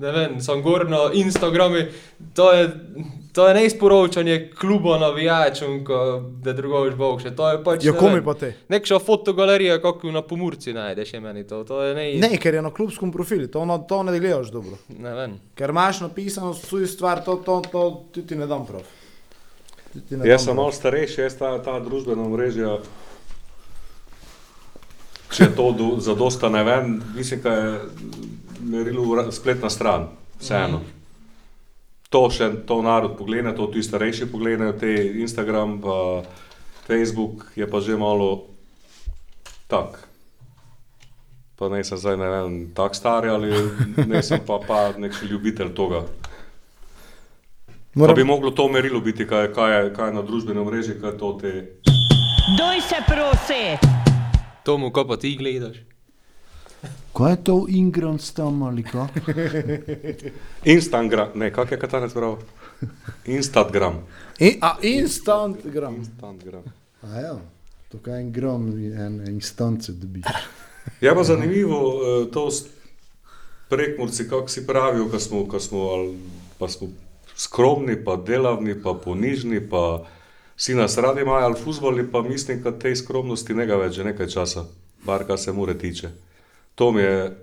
Speaker 4: ne vem, sem gor na Instagramu, to je, to je neizporočanje kluba navijačem, ko da drugoč bog še, to je pač,
Speaker 2: Ja,
Speaker 4: ne
Speaker 2: komi pa te?
Speaker 4: Nekša fotogalerija, kako na pomurci najdeš, je meni to, to je ne,
Speaker 2: Ne, ker je na klubskem profilu, to, na- to ne gledaš dobro.
Speaker 4: ne vem.
Speaker 2: Ker imaš napisano svojo stvar, to, to, to ti, ti ne dam prav. Ne
Speaker 3: Jaz sem malo starejši, jaz ta, ta družbena mreža. Če to do, zadosta ne vem, mislim, da je merilo spletna stran, vseeno. To še to narod pogleda, to tudi starejši pogledajo, te Instagram, pa Facebook je pa že malo tak. Pa ne sem zdaj ne vem, tak star ali ne sem pa, pa nek ljubitelj toga. Pa
Speaker 2: Moram,
Speaker 3: bi moglo to merilo biti, kaj, kaj, je, kaj je na družbenem mreži, kaj to te.
Speaker 6: Doj se prosi.
Speaker 4: Tomu, ko pa ti gledaš.
Speaker 5: Kaj je to Ingram tam ali kaj?
Speaker 3: Instagram, ne, kak je katanec prav? Instagram.
Speaker 2: in, a Instagram.
Speaker 3: Instagram.
Speaker 5: A ja, to kaj en gram, en instance dobiš.
Speaker 3: Je pa zanimivo eh, to prekmurci, kako si pravijo, ko smo, ko smo, ali, pa smo skromni, pa delavni, pa ponižni, pa vsi nas radi imajo, ali fuzboli, pa mislim, da te skromnosti ne ga več že nekaj časa, bar kar se mure tiče. To mi je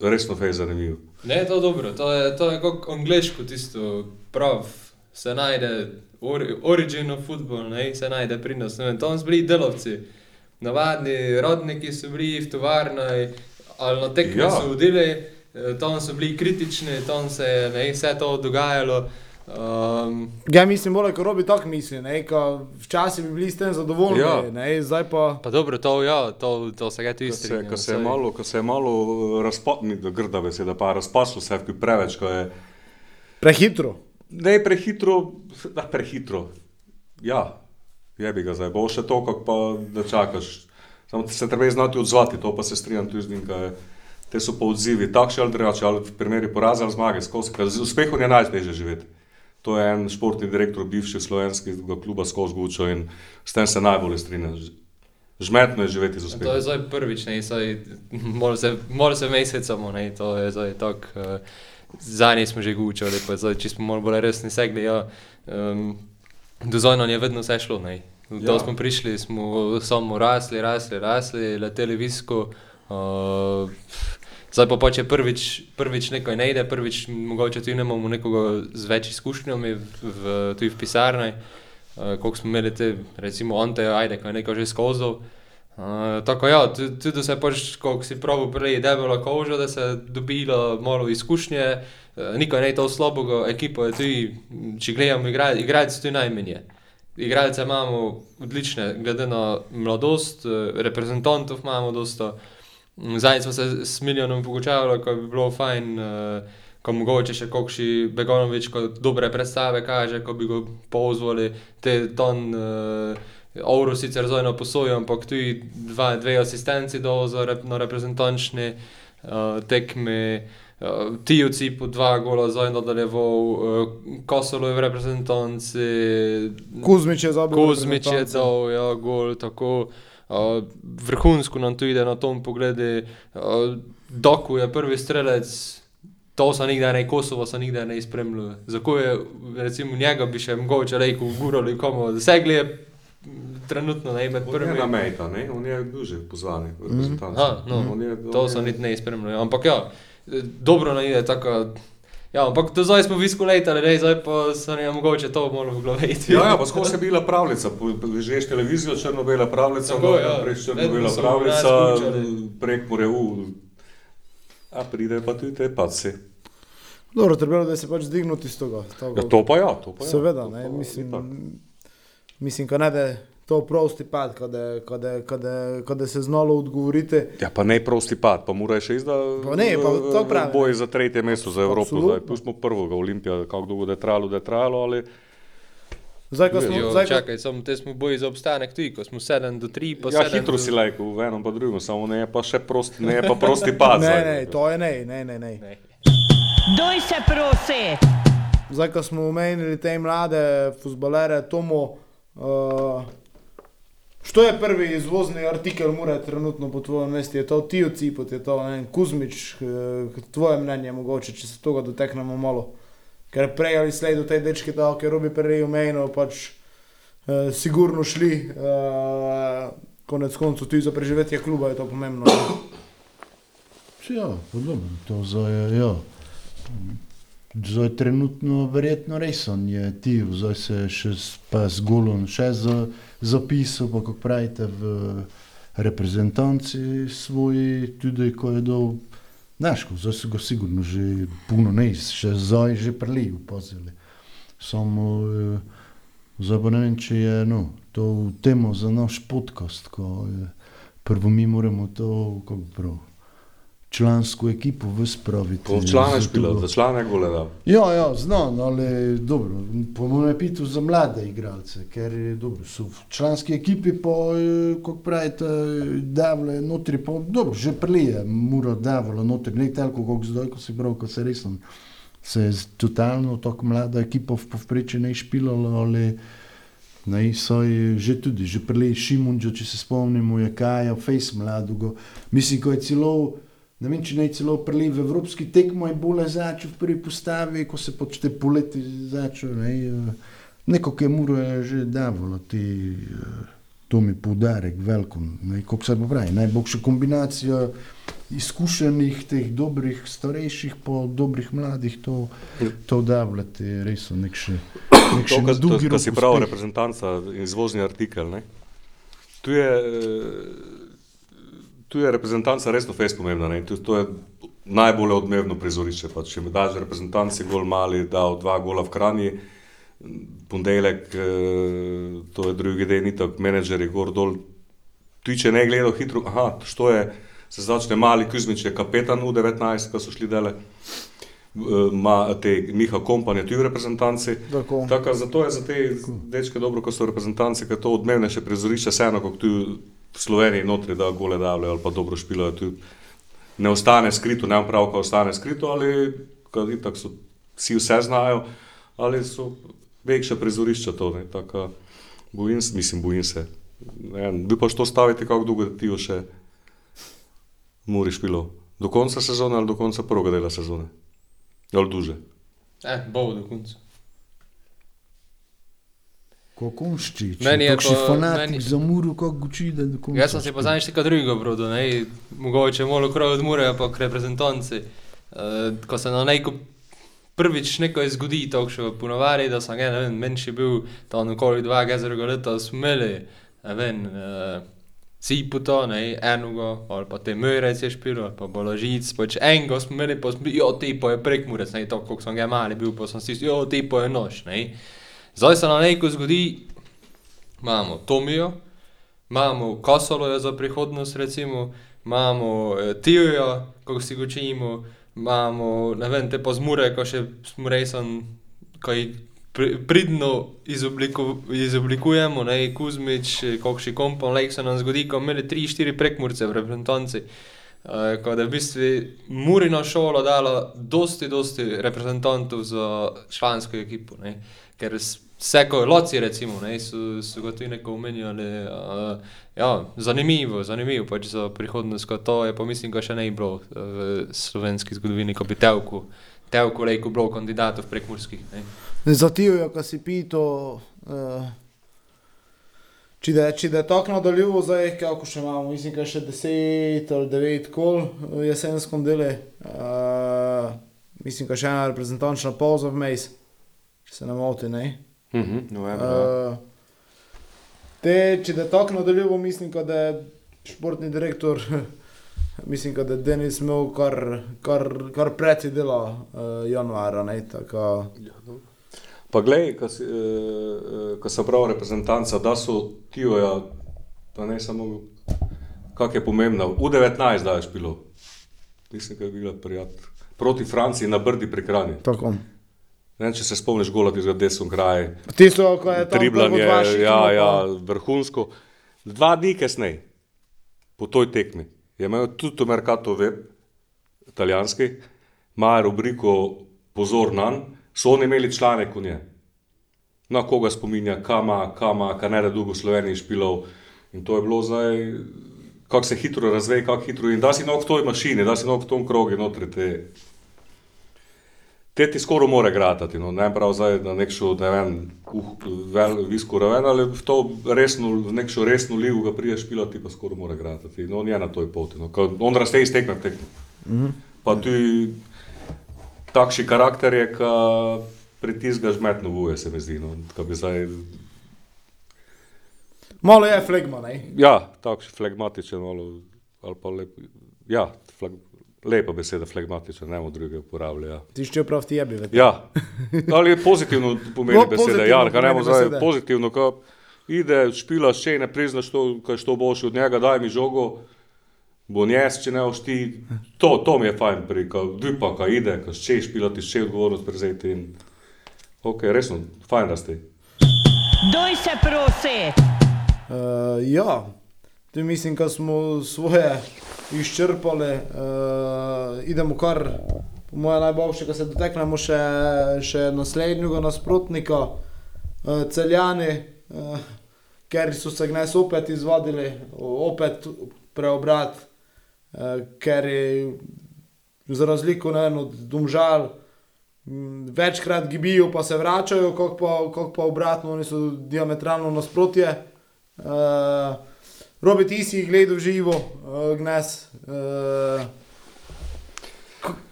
Speaker 3: resno fej zanimivo.
Speaker 4: Ne, to je dobro, to je, to je kot angliško tisto, prav, se najde, ori, origin of football, ne, se najde pri nas, ne vem, tam so bili delavci, navadni rodniki so bili v tovarni, ali na tekmi
Speaker 3: Ja.
Speaker 4: ja. so vodili, eh, tam so bili kritični, tam se je ne, vse to dogajalo. Um,
Speaker 2: Ja, mislim, bolj kot robi tako misli, ne, ko včasih bi bili s tem zadovoljni,
Speaker 3: Ja.
Speaker 2: ne, zdaj pa.
Speaker 4: pa dobro, to, ja, to, to se ga tudi strinjam.
Speaker 3: ko se je malo, ko se je malo razpaslo, grda beseda, pa razpaslo se je preveč, ko je
Speaker 2: Prehitro.
Speaker 3: Ne prehitro, da prehitro. Ja, je bi ga zdaj, bo še to, kako pa da čakaš. Samo se treba znati odzvati, to pa se strinjam tudi z njim. Te so pa odzivi, takšni ali drugačni, ali v primeri poraza ali zmage, skozi. Z uspehom je najtežje živeti. To je en športni direktor, bivši slovenskega kluba skozi Gučo in s tem se najbolj strinjam. Žmetno je živeti z
Speaker 4: To je
Speaker 3: uspehom.
Speaker 4: zdaj prvič, ne, zdaj, malo se, malo se mesecamo, ne, to je zdaj tako, uh, zadnji smo že gučali, pa zdaj, če smo bolj resni segli, ja, um, do nam je vedno vse šlo, ne.
Speaker 3: Ja.
Speaker 4: smo prišli, smo samo rasli, rasli, rasli, leteli visko, uh, zdaj pa pač je prvič, prvič nekaj ne ide, prvič mogoče tudi nemamo nekoga z več izkušnjami v, v, tudi v pisarni, uh, koliko smo imeli te, recimo Ante, ajde, ko je nekaj že skozal, Uh, tako ja, tu- tudi se pač, ko si pravi, prej debela koža, da se dobila malo izkušnje, uh, nikaj ne to slabega, ekipa je tudi, če gledamo igralce, igralce tudi najmenje. Igralce imamo odlične, glede na mladost, eh, reprezentantov imamo dosta. Mm, Zdaj smo se s milijonom pogočavali, ko bi bilo fajn, uh, ko mogoče še kakšni Begonovič, ko dobre predstave kaže, ko bi ga pozvali, te ton uh, Euro sicer zdaj na posojo, ampak tudi dva, dve asistenci do za rep, na reprezentančni uh, tekmi. Uh, Tijovci po dva gola zdaj nadaljeval, uh, Kosolo je v reprezentanci,
Speaker 2: Kuzmič je zabil.
Speaker 4: Kozmič je
Speaker 2: reprezentanco.
Speaker 4: dal ja, gol, tako uh, vrhunsko nam to ide na tom pogledu. Uh, Doku je prvi strelec, to so nikdar ne, Kosovo so nikdar ne spremljali. Zakaj je, recimo, njega bi še mogoče rekel, gurali komu, dosegli je mm, trenutno ne med prvimi.
Speaker 3: na mejta, ne? on je bil že pozvan v reprezentanco.
Speaker 4: Aha, no,
Speaker 3: je-
Speaker 4: to
Speaker 3: je-
Speaker 4: niti ne spremljali. Ampak ja, dobro nam ide tako. Ja, ampak do zdaj smo visko letali, ne, zdaj pa se je mogoče to malo v glavi. iti.
Speaker 3: Ja, ja, pa skozi je bila pravljica, žeš televizijo, črno-bela pravljica,
Speaker 4: Tako, ja.
Speaker 3: prej
Speaker 4: Vedno
Speaker 3: črno-bela pravljica, prek more u. A pride pa tudi te paci.
Speaker 2: Dobro, trebalo da se pač zdignuti iz tega.
Speaker 3: Ja, to pa ja, to pa ja.
Speaker 2: Seveda,
Speaker 3: to
Speaker 2: ne,
Speaker 3: pa
Speaker 2: mislim,
Speaker 3: itak.
Speaker 2: mislim, ko ne da to prosti pad, kada, kada, kada, kada se znalo odgovorite.
Speaker 3: Ja, pa ne prosti pad, pa mora še izda
Speaker 2: Pa ne, pa to pravim.
Speaker 3: boj za tretje mesto za Evropo.
Speaker 2: Absolutno.
Speaker 3: Zdaj, pustimo prvoga Olimpija, kako dolgo da je trajalo, da je trajalo, ali
Speaker 2: Zdaj, ko smo,
Speaker 4: Jo,
Speaker 2: zdaj, ko,
Speaker 4: čakaj, samo te smo boji za obstanek tudi, ko smo 7 do 3, pa
Speaker 3: ja,
Speaker 4: 7
Speaker 3: hitro
Speaker 4: do...
Speaker 3: si lajko v enem pa drugem, samo ne je pa še prosti, ne je pa prosti pad.
Speaker 2: ne,
Speaker 3: zdaj.
Speaker 2: ne, to je ne, ne, ne. ne.
Speaker 4: Ne.
Speaker 6: Doj se prosi.
Speaker 2: Zdaj, ko smo omenili te mlade futbalere, Tomo, uh, Što je prvi izvozni artikel Mure trenutno po tvojem mesti? Je to Tio Cipot, je to ne Kuzmič, eh, tvoje mnenje mogoče, če se toga doteknemo malo. Ker prej ali slej do tej dečke, da ker robi prej umejno, pač eh, sigurno šli, eh, konec koncev tudi za preživetje kluba je to pomembno.
Speaker 5: Ja, pa dobro, to zdaj je, ja. Zdaj trenutno verjetno res on je ti, zdaj se še s- pa z golom še za, zapisal, pa kako pravite v reprezentanci svoji, tudi ko je dol, znaš, ko zdaj so ga sigurno že puno ne, še zdaj že prili upozili. Samo, eh, zdaj pa ne vem, če je, no, to temo za naš podcast, ko je, prvo mi moramo to, kako prav, člansko ekipo vspraviti.
Speaker 3: Po člane
Speaker 5: Zato-
Speaker 3: špila, za člane gole da.
Speaker 5: Ja, ja, znam, ali dobro, po mojem pitu za mlade igralce, ker je dobro, so v članski ekipi pa, eh, kako pravite, davle notri, pa dobro, že prelije, mora davalo notri, ne toliko, kot zdaj, ko si prav, ko se resno, se je totalno tako mlada ekipa v povprečju ne špilala, ali Ne, so je že tudi, že prej Šimunčo, če se spomnimo, je Kaja, Face mladogo. Mislim, ko je celo, ne vem, če ne je celo prej v evropski tekmo je bolje začel v prvi postavi, ko se počte poleti začel. Ne, neko, ki je muro je že davalo, ti, eh, to mi poudarek, veliko, kako se pa pravi, najboljša kombinacija izkušenih, teh dobrih, starejših, pa dobrih mladih, to, to davljate, res so nek še. nek še
Speaker 3: To, kar
Speaker 5: dolgi
Speaker 3: ka
Speaker 5: rok
Speaker 3: si prav,
Speaker 5: uspeh.
Speaker 3: reprezentanca, izvozni artikel. Ne? Tu je, eh, tu je reprezentanca resno fez pomembna. Ne? Tu, to je najbolj odmevno prizorišče. Pa, če mi daš reprezentanci gol mali, dal dva gola v Kranji, ponedeljek, eh, to je drugi dan, ni tako, menedžer je gor dol. Tu če ne gledal hitro, aha, što je, se začne mali Kuzmič, je kapetan U19, ko so šli dele. Ma te Miha Kompanje, tudi v reprezentanci.
Speaker 2: Tako.
Speaker 3: Tako, zato je za te dečke dobro, ko so reprezentanci, ker to odmevnejše prizorišče, vseeno kot tu v Sloveniji, notri, da gole davljajo ali pa dobro špilajo. Tu ne ostane skrito, ne prav, ko ostane skrito, ali kad itak so vsi vse znajo, ali so večja prizorišča to. Ne, tako, bojim se, mislim, bojim se. Ne, bi pa što staviti, kako dolgo ti jo še muri špilo. Do konca sezone ali do konca prvega dela sezone? Ali duže?
Speaker 4: Eh, bo do konca.
Speaker 5: Kako onšči, če
Speaker 4: Meni je
Speaker 5: je to
Speaker 4: pa-
Speaker 5: fanatik
Speaker 4: meni-
Speaker 5: za muro, kako uči, da do konca.
Speaker 4: Jaz sem si pa zadnjič nekaj drugega brodil, ne, mogoče malo kraj od Mure, pa k reprezentanci. Uh, ko se na neko prvič nekaj zgodi, to še ponovadi, da sem, ga, ne vem, menši bil tam okoli dva gezerega leta, smeli, ne vem, uh, si puto, ne, enoga, ali pa te mörec je špil, ali pa boložic, pač enega smo imeli, pa smo, jo, ti pa je prekmurec, ne, to, koliko sem ga mali bil, pa sem si, jo, ti pa je nož, ne. Zdaj se na neko zgodi, imamo Tomijo, imamo Kosoloja za prihodnost, recimo, imamo eh, Tijoja, ko si ga učimo, imamo, ne vem, te pa zmure, ko še smo resen, pri- pridno izobliku, izoblikujemo, ne, Kuzmič, eh, kakšni kompon, lek se nam zgodi, ko imeli 3-4 prekmurce v reprezentanci. Uh, ko da v bistvu Murina šola dala dosti, dosti reprezentantov za člansko ekipo. Ne? Ker s- vse, ko loci, recimo, ne, so, so ga tudi neko omenjali. Uh, ja, zanimivo, zanimivo pač za prihodnost, ko to je pa mislim, da še ne bi bilo uh, v slovenski zgodovini, ko bi Tevku, Tevku lejko bilo kandidatov prekmurskih. Ne?
Speaker 2: Za Tijo, ko si pito, uh, če da, če da je tako nadaljivo, zdaj kako še imamo, mislim, da še 10 ali 9 kol v jesenskom delu. Uh, mislim, da še ena reprezentančna pauza vmes, če se ne motim. Ne?
Speaker 3: Mhm, novembra, ja.
Speaker 2: Uh, te, če da tako nadaljivo, mislim, da je športni direktor, mislim, da je Denis imel kar, kar, kar preti dela uh, januara. Ne, tako,
Speaker 3: Pa glej, ko si, eh, ko sem prav reprezentanca, da so Tijoja, pa ne samo, kak je pomembno, U19 daješ bilo. Mislim, da je bila prijat. Proti Franciji na Brdi pri Kranji.
Speaker 2: tako.
Speaker 3: Ne vem, če se spomniš gola tistega desno kraj.
Speaker 2: Tisto, ko je tam
Speaker 3: Triblanje, ja, ja, vrhunsko. Dva dni kasneje, po toj tekmi, je imel tudi Mercato Web, italijanski, ima rubriko Pozor nan, so oni imeli članek o njej. Na koga spominja, kama, kama, kar ne da dolgo v Sloveniji špilov, In to je bilo zdaj, kako se hitro razveje, kako hitro. In da si nog v toj mašini, da si nog v tom krogu notri. Te, te ti skoraj more gratati, no, ne prav zdaj na nekšo, ne vem, uh, vel, visku raven, ali v to resno, v nekšo resno ligo ga priješ pilati, pa skoraj more gratati. No, on je na toj poti, no, on raste iz tekme v tekmo. Mm -hmm. Pa ti takšni karakter je, ka pritiskaš metno vuje, se mi zdi, no, zdaj,
Speaker 2: Malo je flegma, ne?
Speaker 3: ja, takšen flegmatičen, malo, ali pa lep, ja, fleg, lepa beseda flegmatičen, ne bomo druge uporabljali, ja.
Speaker 2: Ti še prav ti jebi, veš.
Speaker 3: Ja, ali je pozitivno pomeni
Speaker 2: No,
Speaker 3: beseda, ja, kaj ne bomo zdaj pozitivno, ko ide, špilaš, če ne priznaš to, kaj što boš od njega, daj mi žogo, bo njes, če ne boš ti, to, to mi je fajn pri, ko dupa, ko ide, ko še špilati, še odgovornost prevzeti in, ok, resno, fajn da ste.
Speaker 6: Doj se prosi.
Speaker 2: Uh, ja, tu mislim, da smo svoje izčrpali. Uh, idemo kar, po mojem, najboljše, da se doteknemo še, še naslednjega nasprotnika, uh, celjani, uh, ker so se gnes opet izvadili, opet preobrat, uh, ker je za razliko vem, od Domžal. m, Večkrat gibijo, pa se vračajo, kako pa, kako pa obratno, oni so diametralno nasprotje. Uh, Robi, ti si jih gledal živo, uh, gnes. Uh,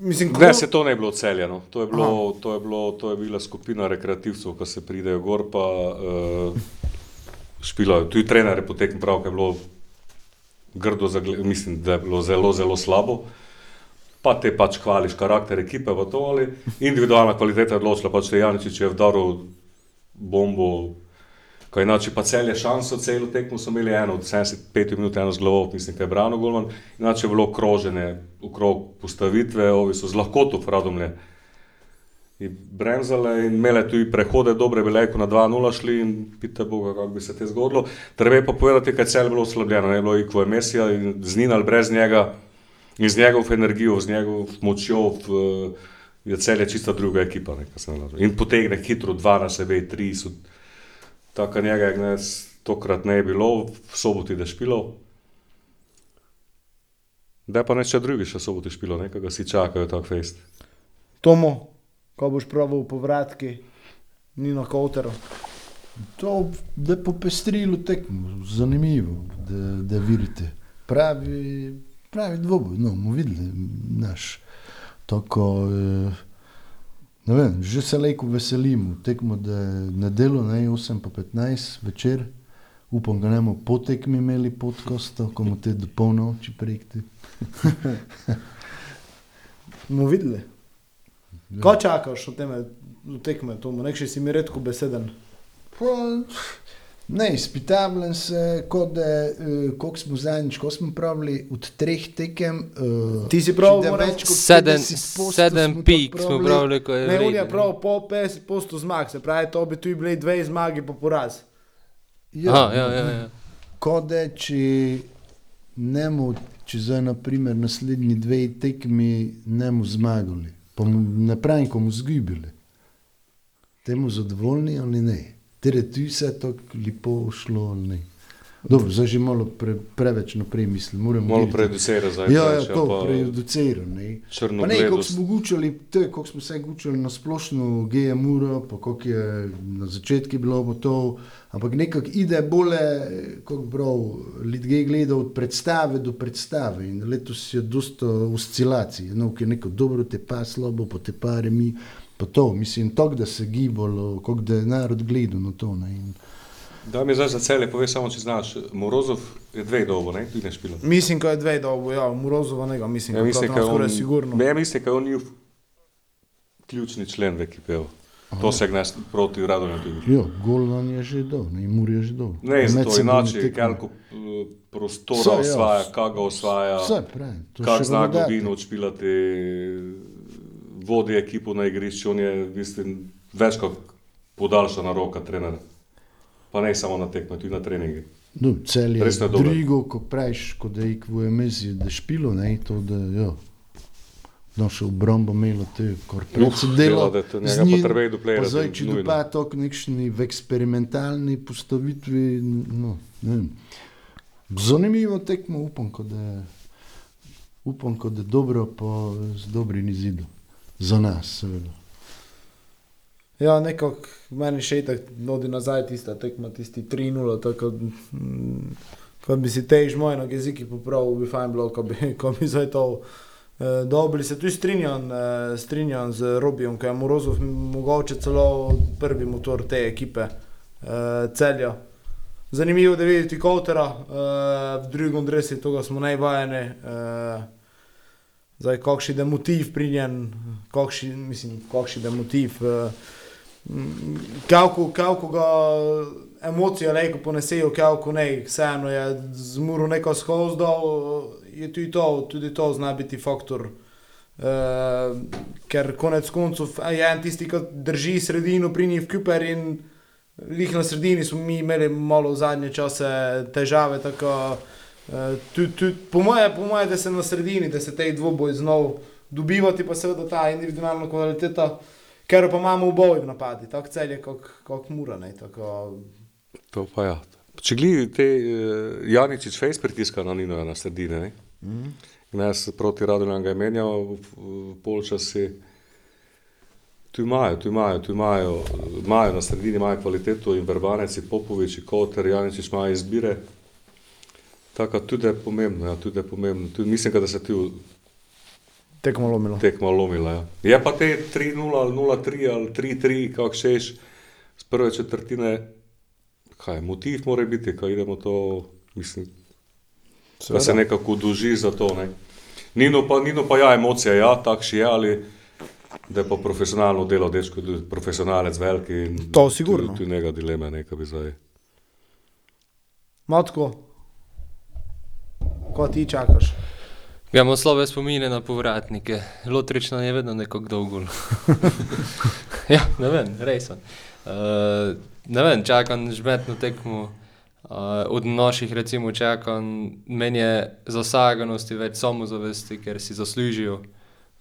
Speaker 2: mislim,
Speaker 3: Ne, se to ne je bilo celjeno. To je, bilo, to, je bilo, to je bila skupina rekreativcev, ki se pridejo gor, pa uh, špilajo. Tudi trener je potekel prav, ker je bilo grdo, mislim, da je bilo zelo, zelo slabo. Pa te pač hvališ karakter ekipe, pa to ali individualna kvaliteta je odločila, pač Janičič je vdaril bombo, kaj inače pa cel je šanso, celo tekmo so imeli eno, od 75 minut eno z glavo, mislim, kaj je Brano Golman, inače je bilo kroženje, okrog postavitve, ovi so z lahkoto pradomlje. Bremzale in imele tudi prehode, dobre bile, ko na 2-0 šli in pite Boga, kako bi se te zgodilo. Treba je pa povedati, kaj cel je bilo oslabljeno, ne je bilo Iko Mesija in z njim ali brez njega in z njegovo energijo, z njegovo močjo v, je cel je čista druga ekipa. Ne, ne in potegne hitro dva na sebe, tri so, tako njega je gnes tokrat ne je bilo, v soboti da špilo. Da pa neče drugi še soboti špilo, nekega si čakajo tak fest.
Speaker 2: Tomo, ko boš pravil povratki, ni na koteru.
Speaker 5: To da je popestrilo tekmo, zanimivo, da, da vidite. Pravi, pravi dvoboj, no, bomo videli, naš. Tako, eh, ne vem, že se lejko veselimo, tekmo, da je nedeljo, ne 8 pa 15 večer. Upam, da ne bomo po tekmi imeli podkosta, ko bomo te do polnoči prekti.
Speaker 2: Bomo videli. Ko čakaš od teme, do tekme, Tomo, nekši si mi redko beseden.
Speaker 5: Pa, Ne, izpitavljam se, kot da, uh, koliko smo zadnjič, ko smo pravili od treh tekem. Uh,
Speaker 2: Ti si prav, moram-
Speaker 4: Sedem, sedem pik smo pravili, ko je
Speaker 2: Ne, on je prav po 50 posto zmag, se pravi, to bi tu bili dve zmagi po poraz.
Speaker 5: Ja,
Speaker 4: Aha, ja, ja, ja.
Speaker 5: Kot da če ne mu, če zdaj naprimer naslednji dve tekmi ne mu zmagali, pa ne pravim, ko mu zgubili. Temu zadovoljni ali ne? Tere tu se tako lepo šlo ali ne? Dobro, zdaj že malo pre, preveč naprej mislim. Moramo
Speaker 3: Malo
Speaker 5: videti.
Speaker 3: prejudicira zdaj.
Speaker 5: Ja, ja, to
Speaker 3: pa
Speaker 5: prejudicira. Ne,
Speaker 3: črno
Speaker 5: ne, kako smo gučali, to je, kako smo se gučali na splošno GMU, pa kako je na začetku bilo to, ampak nekako ide bolje, kot prav, ljudje gledajo od predstave do predstave in letos je dosta oscilacij, no, ki je neko dobro te pa slabo, pa te pa remi, pa to, mislim, to, da se gibalo, kako da je narod gledal na to. Ne, in,
Speaker 3: Da mi zdaj za cele pove samo, če znaš. Morozov je dve dobo, ne? Ti ne špilo.
Speaker 2: Mislim, da je dve dobo, ja, Murozova njega, mislim,
Speaker 3: Ja, mislim,
Speaker 2: da je skoraj sigurno.
Speaker 3: ne, mislim, da je on njihov ključni člen v ekipi. To se gnes proti Radonju tudi.
Speaker 5: jo, gol nam je že dol, ne, Mur je že dol.
Speaker 3: Ne, zato inače, koliko eh, prostora
Speaker 5: Saj, ja.
Speaker 3: osvaja, kaj ga osvaja,
Speaker 5: Vse, pravim, to
Speaker 3: kak zna globino odšpilati, vodi ekipo na igrišču, on je, mislim, več kot podaljšana roka trenera. Pa ne samo na tekme, tudi na treningi.
Speaker 5: No, cel je
Speaker 3: je dobro.
Speaker 5: drugo, ko praviš, kot da je v emezi, da špilo, ne, to da, ja. naša obramba imela te
Speaker 3: Uf,
Speaker 5: korporacije.
Speaker 3: dela, da to njega pa treba iti do playerja,
Speaker 5: Pa zdaj, če
Speaker 3: nujno.
Speaker 5: dopa to k nekšni v eksperimentalni postavitvi, no, ne vem. Zanimivo tekmo, upam, ko da je, upam, ko da je dobro, pa z dobrim izidom. Za nas, seveda.
Speaker 2: Ja, nekako meni še tako nodi nazaj tista tekma, tisti 3-0, tako mm, ko bi si tež moj na jeziki popravil, bi fajn bilo, ko bi, ko bi zdaj to eh, dobili. Se tudi strinjam, eh, strinjam z Robijem, ki je Morozov mogoče celo prvi motor te ekipe eh, celja. Zanimivo je videti Kotera eh, v drugem dresu, tega smo najvajeni. Eh, Zdaj, kakšen je motiv pri njem, kakšen, je motiv. Uh, Kako, kako ga emocije lejko ponesejo, kako ne, vseeno je zmuro neko skozdal, je tudi to, tudi to zna biti faktor. Uh, ker konec koncev je en tisti, ki drži sredino pri njih Kuper in lih na sredini smo mi imeli malo v zadnje čase težave. Tako, uh, tudi, tudi, po moje, po moje, da se na sredini, da se te dvoboj znov dobivati, pa seveda ta individualna kvaliteta. Ker pa imamo v napadi, tako celje kot, kot mura. Ne, tako,
Speaker 3: To pa ja. Če gledaj, te uh, Janičič face pritiska na Nino na sredine. Ne? Mm. Jaz proti Radovljam ga je menjal v polčasi. Tu imajo, tu imajo, tu imajo, imajo na sredini imajo kvaliteto in Verbanec, in Popovič, in Koter, Janičič imajo izbire. Tako tudi je pomembno, ja, tudi je pomembno. Tudi mislim, da se v
Speaker 2: tekmo lomilo.
Speaker 3: tekmo lomila. Ja. Je pa te 3-0 ali 0-3 ali 3-3, kako šeš, z prve četrtine, kaj motiv mora biti, ko idemo to, mislim, da se nekako duži za to. Ne. Nino pa, Nino pa ja, emocija, ja, takši je, ali da je pa profesionalno delo, dečko, je profesionalec veliki.
Speaker 2: To sigurno.
Speaker 3: Tu, tu njega dileme, nekaj bi zdaj.
Speaker 2: Matko, ko ti čakaš?
Speaker 4: Imamo slabe spomine na povratnike, lotrično je vedno nekako dolgo. ja, ne vem, resen. Uh, ne vem, čakam žmetno tekmo. Uh, od naših, recimo, čakam, meni je zasaganosti več samozavesti, ker si zaslužijo.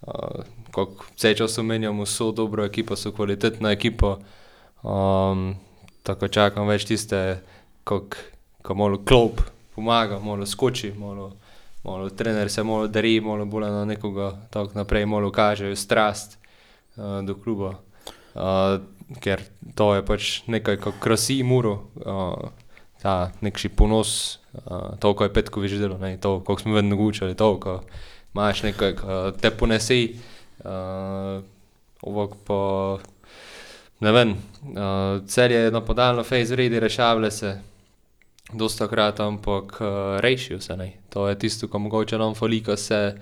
Speaker 4: Uh, vse čas omenjamo, so dobro ekipo, so kvalitetna ekipa. Um, tako čakam več tiste, ko malo klop pomaga, malo skoči, malo malo trener se malo dari, malo bolj na nekoga, tako naprej, malo kažejo strast uh, do kluba. Uh, ker to je pač nekaj, kar krasi muro, uh, ta nekši ponos, uh, to, ko je Petkovič delo, ne, to, kako smo vedno učili, to, ko imaš nekaj, ko te ponesi, uh, ovok pa, ne vem, uh, cel je napadalno fejz vredi, rešavale se, dosta krat, ampak uh, rešijo se. Ne. To je tisto, ko mogoče nam fali, ko se,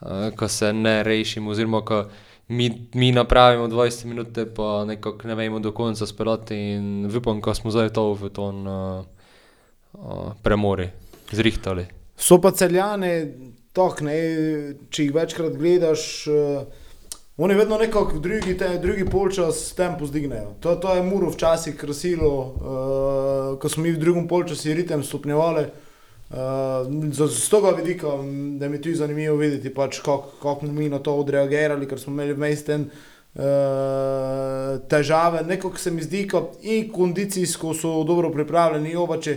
Speaker 4: uh, ko se ne rešimo, oziroma ko mi, mi napravimo 20 minut, pa nekako ne vemo do konca spelati in upam, ko smo zdaj to v ton uh, uh, premori zrihtali.
Speaker 2: So pa celjane, tok, ne, če jih večkrat gledaš. Uh, Oni vedno nekako drugi, te, drugi polčas tempo zdignejo. To, to je muro včasih krasilo, uh, ko smo mi v drugem polčasu ritem stopnjevali. Uh, z, tega vidika, da mi je tudi zanimivo videti, pač, kako kak smo mi na to odreagirali, ker smo imeli vmes ten uh, težave. Nekako se mi zdi, in kondicijsko so dobro pripravljeni, obače.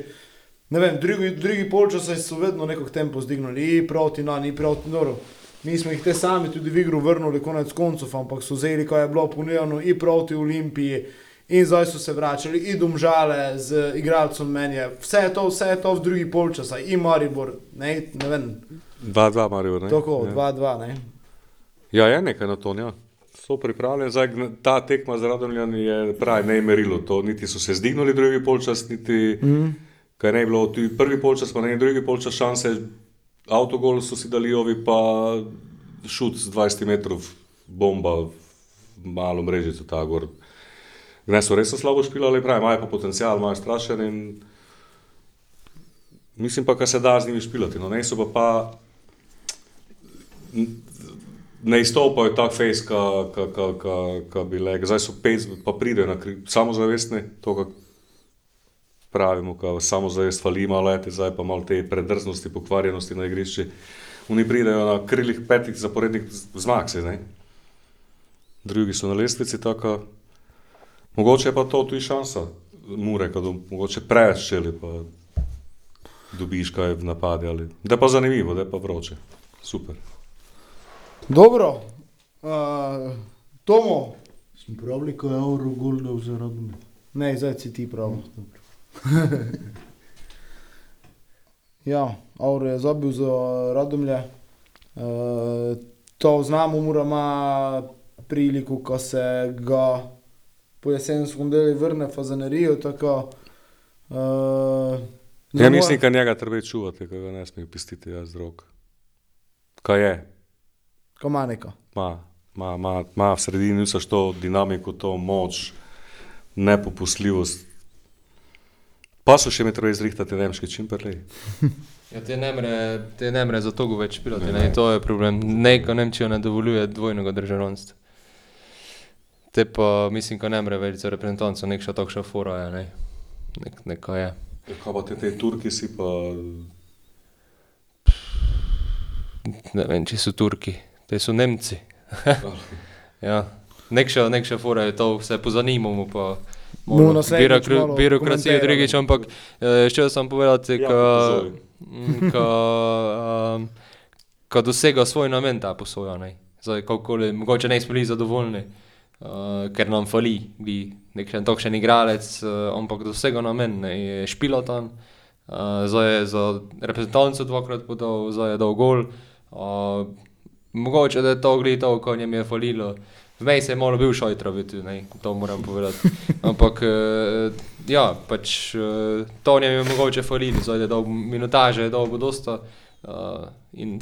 Speaker 2: Ne vem, drugi, drugi polčas so vedno nekako tempo zdignili, in proti nam, in proti Noru. Mi smo jih te sami tudi v igro vrnili, konec koncev, ampak so vzeli, ko je bilo ponujeno, in proti Olimpiji, in zdaj so se vračali, in domžale z igralcem menje. Vse je to, vse je to v drugi polčas, in Maribor, ne, ne vem.
Speaker 3: 2-2 Marijo, ne?
Speaker 2: Tako,
Speaker 3: Ja.
Speaker 2: 2-2, ne.
Speaker 3: Ja, je nekaj na to, ja. So pripravljeni, zdaj ta tekma z Radomljani je pravi, ne je merilo to, niti so se zdignili drugi polčas, niti mm. kaj ne je bilo, tudi prvi polčas, pa ne drugi polčas šanse, avtogol so si dali ovi, pa šut z 20 metrov, bomba, malo mrežico ta gor. Ne so res slabo špilali, pravi, imajo pa potencial, imajo strašen in mislim pa, kar se da z njimi špilati, no ne so pa pa ne izstopajo tako fejs, kot bi le. Zdaj so pet, pa pridejo na kri, samozavestne, to, kar pravimo, ka samozavest fali malo leti, zdaj pa malo te predrznosti, pokvarjenosti na igrišči. Oni pridejo na krilih petih zaporednih zmag, se, ne? drugi so na lestvici, tako. Mogoče je pa to tudi šansa, mure, kad mogoče preveč čeli, pa dobiš kaj v napadi. Ali. Da pa zanimivo, da pa vroče. Super.
Speaker 2: Dobro, uh, Tomo,
Speaker 5: Smo pravili, ko je gol dal za Radomlje.
Speaker 2: ne, zdaj si ti prav. Ja, Auro je zabil za Radomlje. Uh, to znamo, mora ima priliku, ko se ga po jesenskem delu vrne Fazanerijo. Tako, uh,
Speaker 3: Ja, mislim, da njega treba čuvati, ko ga ne smeš pustiti jaz z rok. Kaj je?
Speaker 2: Komaneka.
Speaker 3: Ma, ma, ma, ma v sredini vse to dinamiko, to moč, nepopustljivost. Pa so še mi treba izrihtati nemški čim prej.
Speaker 4: Ja, te ne more, te ne more za togo več piloti, ne, to je problem. Neko Nemčijo ne dovoljuje dvojnega državljanstva. Te pa mislim, ko ne more več za reprezentanco, nek še takšna fora je, ne. Nek, neka je.
Speaker 3: Kaj pa te, te Turki si pa.
Speaker 4: Ne vem, če so Turki, te so Nemci. ja, nek še, nek še fora je to, se pozanimamo pa.
Speaker 2: Bomo naslednjič malo
Speaker 4: birokracije drugič, ampak eh, še sem povedati,
Speaker 3: Ja,
Speaker 4: ka, mm, ka, um, ka dosega svoj namen ta posoja. Ne. Zdaj, kakorkoli, mogoče ne smo bili zadovoljni, uh, ker nam fali, bi nek še takšen igralec, uh, ampak dosega namen, ne, je špilotan. Uh, zdaj je za reprezentanco dvakrat podal, zdaj je dal gol. Uh, mogoče da je to gledal, ko njem je falilo. Vmej se je malo bil šojtra, videti, ne, to moram povedati. Ampak, uh, ja, pač uh, to njem je mogoče falilo, zdaj je dal minutaže, dal bo dosta. Uh, in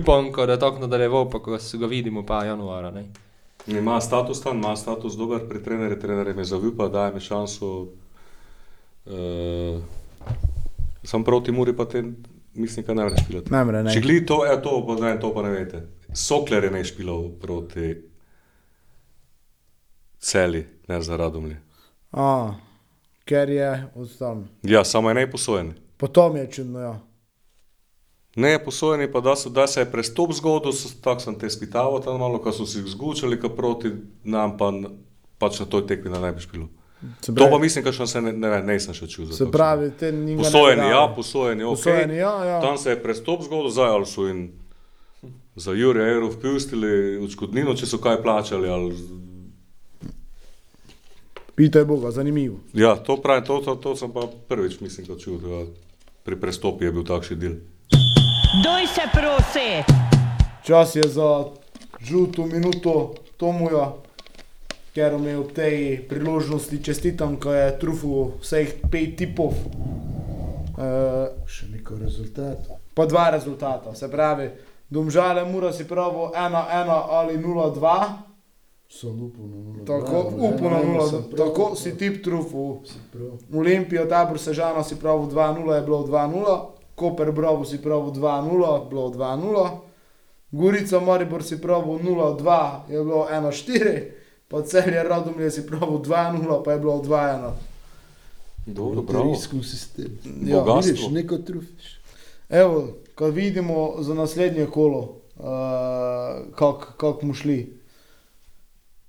Speaker 4: upam, ko da je tako nadaljeval, pa ko se ga vidimo pa januara. Ne.
Speaker 3: Ima status tam, ima status dober pri trenerju, trener mi zaupa, daje mi šanso. Uh, sam proti Muri pa te, mislim, da ne moreš špilati.
Speaker 2: Ne ne.
Speaker 3: Če gledi to, je to, pa ne, to pa ne veste. Sokler je ne špilal proti celi, ne za radomlje.
Speaker 2: A, ker je odstal.
Speaker 3: Ja, samo je ne posojen.
Speaker 2: Potom je čudno, ja.
Speaker 3: Ne je posojen, pa da, so, da se je prestop zgodil, tako sem te spitaval tam malo, ko so si jih zgučali, ka proti nam pa pač na toj tekmi da ne bi špilal.
Speaker 2: Se
Speaker 3: To pa mislim, da se ne, ne, vem, nisem še čutil.
Speaker 2: Se pravi, te ni ne dali.
Speaker 3: ja, posojeni, ok.
Speaker 2: Posojeni, ja, ja.
Speaker 3: Tam se je prestop zgodil, zdaj ali so jim za Jurija Euro vpustili odškodnino, če so kaj plačali. Ali...
Speaker 2: Pitaj Boga, zanimivo.
Speaker 3: Ja, to pravim, to, to, to sem pa prvič, mislim, da čutil. Ja. Pri prestopu je bil takšen del.
Speaker 6: Doj se prosi!
Speaker 2: Čas je za žuto minuto Tomuja, ker mi ob tej priložnosti čestitam, ko je trufil vseh pet tipov. Uh,
Speaker 5: Še neko rezultat.
Speaker 2: pa dva rezultata, se pravi, Domžale mora si pravo 1-1 ali 0-2,
Speaker 5: Sem upal na 0.
Speaker 2: tako upno na 0, tako si tip.
Speaker 5: Prav.
Speaker 2: Olimpijo, tabor Sežana si pravi 2-0, je bilo 2-0, Koper Brovo si pravi 2-0, bilo 2-0, Gorica Maribor si pravi 0-2, je bilo 1-4, pa celje Radomlje si pravi 2-0, pa je bilo 2-1.
Speaker 3: Dobro, bravo.
Speaker 5: Loterijskem sistemu.
Speaker 2: Ja,
Speaker 3: Bogatstvo.
Speaker 5: Vidiš, neko trufiš.
Speaker 2: Evo, ko vidimo za naslednje kolo, uh, kako kak mu šli.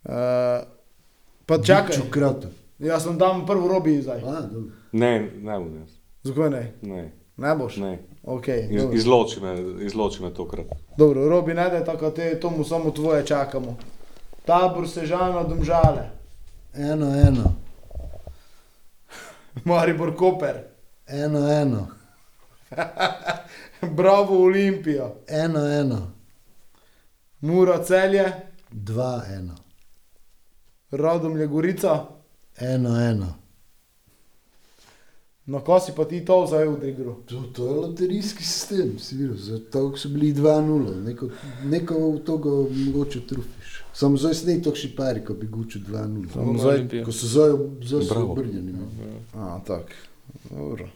Speaker 2: Uh, pa čakaj,
Speaker 5: Čukrato.
Speaker 2: jaz sem dam prvo robi zdaj.
Speaker 5: A, dobro.
Speaker 3: Ne, ne bom jaz.
Speaker 2: Zakaj ne?
Speaker 3: Ne,
Speaker 2: Ne boš?
Speaker 3: ne.
Speaker 2: Okay,
Speaker 3: Iz,
Speaker 2: dobro.
Speaker 3: izloči, me, izloči me tokrat.
Speaker 2: Dobro, robi ne da tako, te tomu samo tvoje čakamo. Tabor Sežana, Domžale,
Speaker 5: Eno, eno.
Speaker 2: Maribor Koper,
Speaker 5: Eno, eno.
Speaker 2: Bravo Olimpija,
Speaker 5: Eno, eno.
Speaker 2: Mura Celje,
Speaker 5: Dva, eno.
Speaker 2: Radomlje Gorica,
Speaker 5: Eno, eno.
Speaker 2: na ko si pa ti to zdaj igro.
Speaker 5: To, to je loterijski sistem, si videl. Zato so bili 2-0. Neko, neko v toga mogoče trufiš. Samo zdaj ne to šipari, ko bi gučil 2-0.
Speaker 2: Samo
Speaker 4: Na
Speaker 2: zdaj-
Speaker 4: Olimpijo.
Speaker 5: Ko so zdaj, zdaj so
Speaker 3: Bravo.
Speaker 5: obrnjeni. no.
Speaker 2: A, tako. Dobro.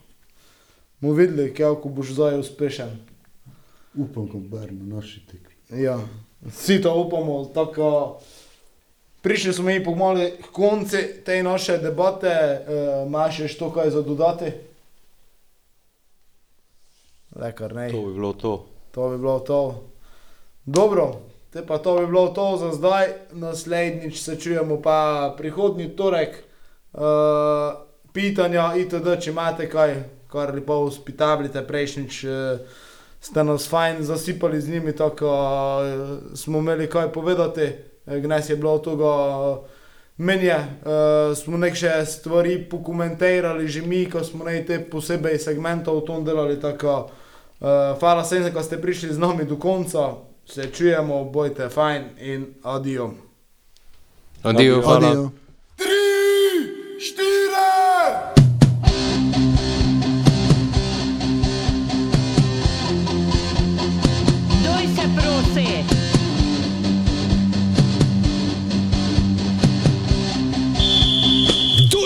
Speaker 2: Bomo videli, kako boš zdaj uspešen.
Speaker 5: Upam, ko bar na naši tekmi.
Speaker 2: Ja, vsi to upamo. Tako, prišli smo mi pomalo k koncu te naše debate, imaš še to kaj za dodati? Lekar, ne.
Speaker 3: To bi bilo to.
Speaker 2: to bi bilo to. Dobro, te pa to bi bilo to za zdaj, naslednjič se čujemo pa prihodnji torek. Uh, pitanja, itd., če imate kaj, kar lepo uspitabljite, prejšnjič uh, ste nas fajn zasipali z njimi, tako uh, smo imeli kaj povedati, gnes je bilo tega. Uh, Meni je, uh, smo nekaj stvari pokomentirali, že mi, ko smo nekaj posebej segmentov v tom delali. Tako, uh, hvala vsem, da ste prišli z nami do konca, se čujemo, bojte fajn in adijo.
Speaker 4: Adijo, hvala.
Speaker 5: Adijo.
Speaker 6: Doj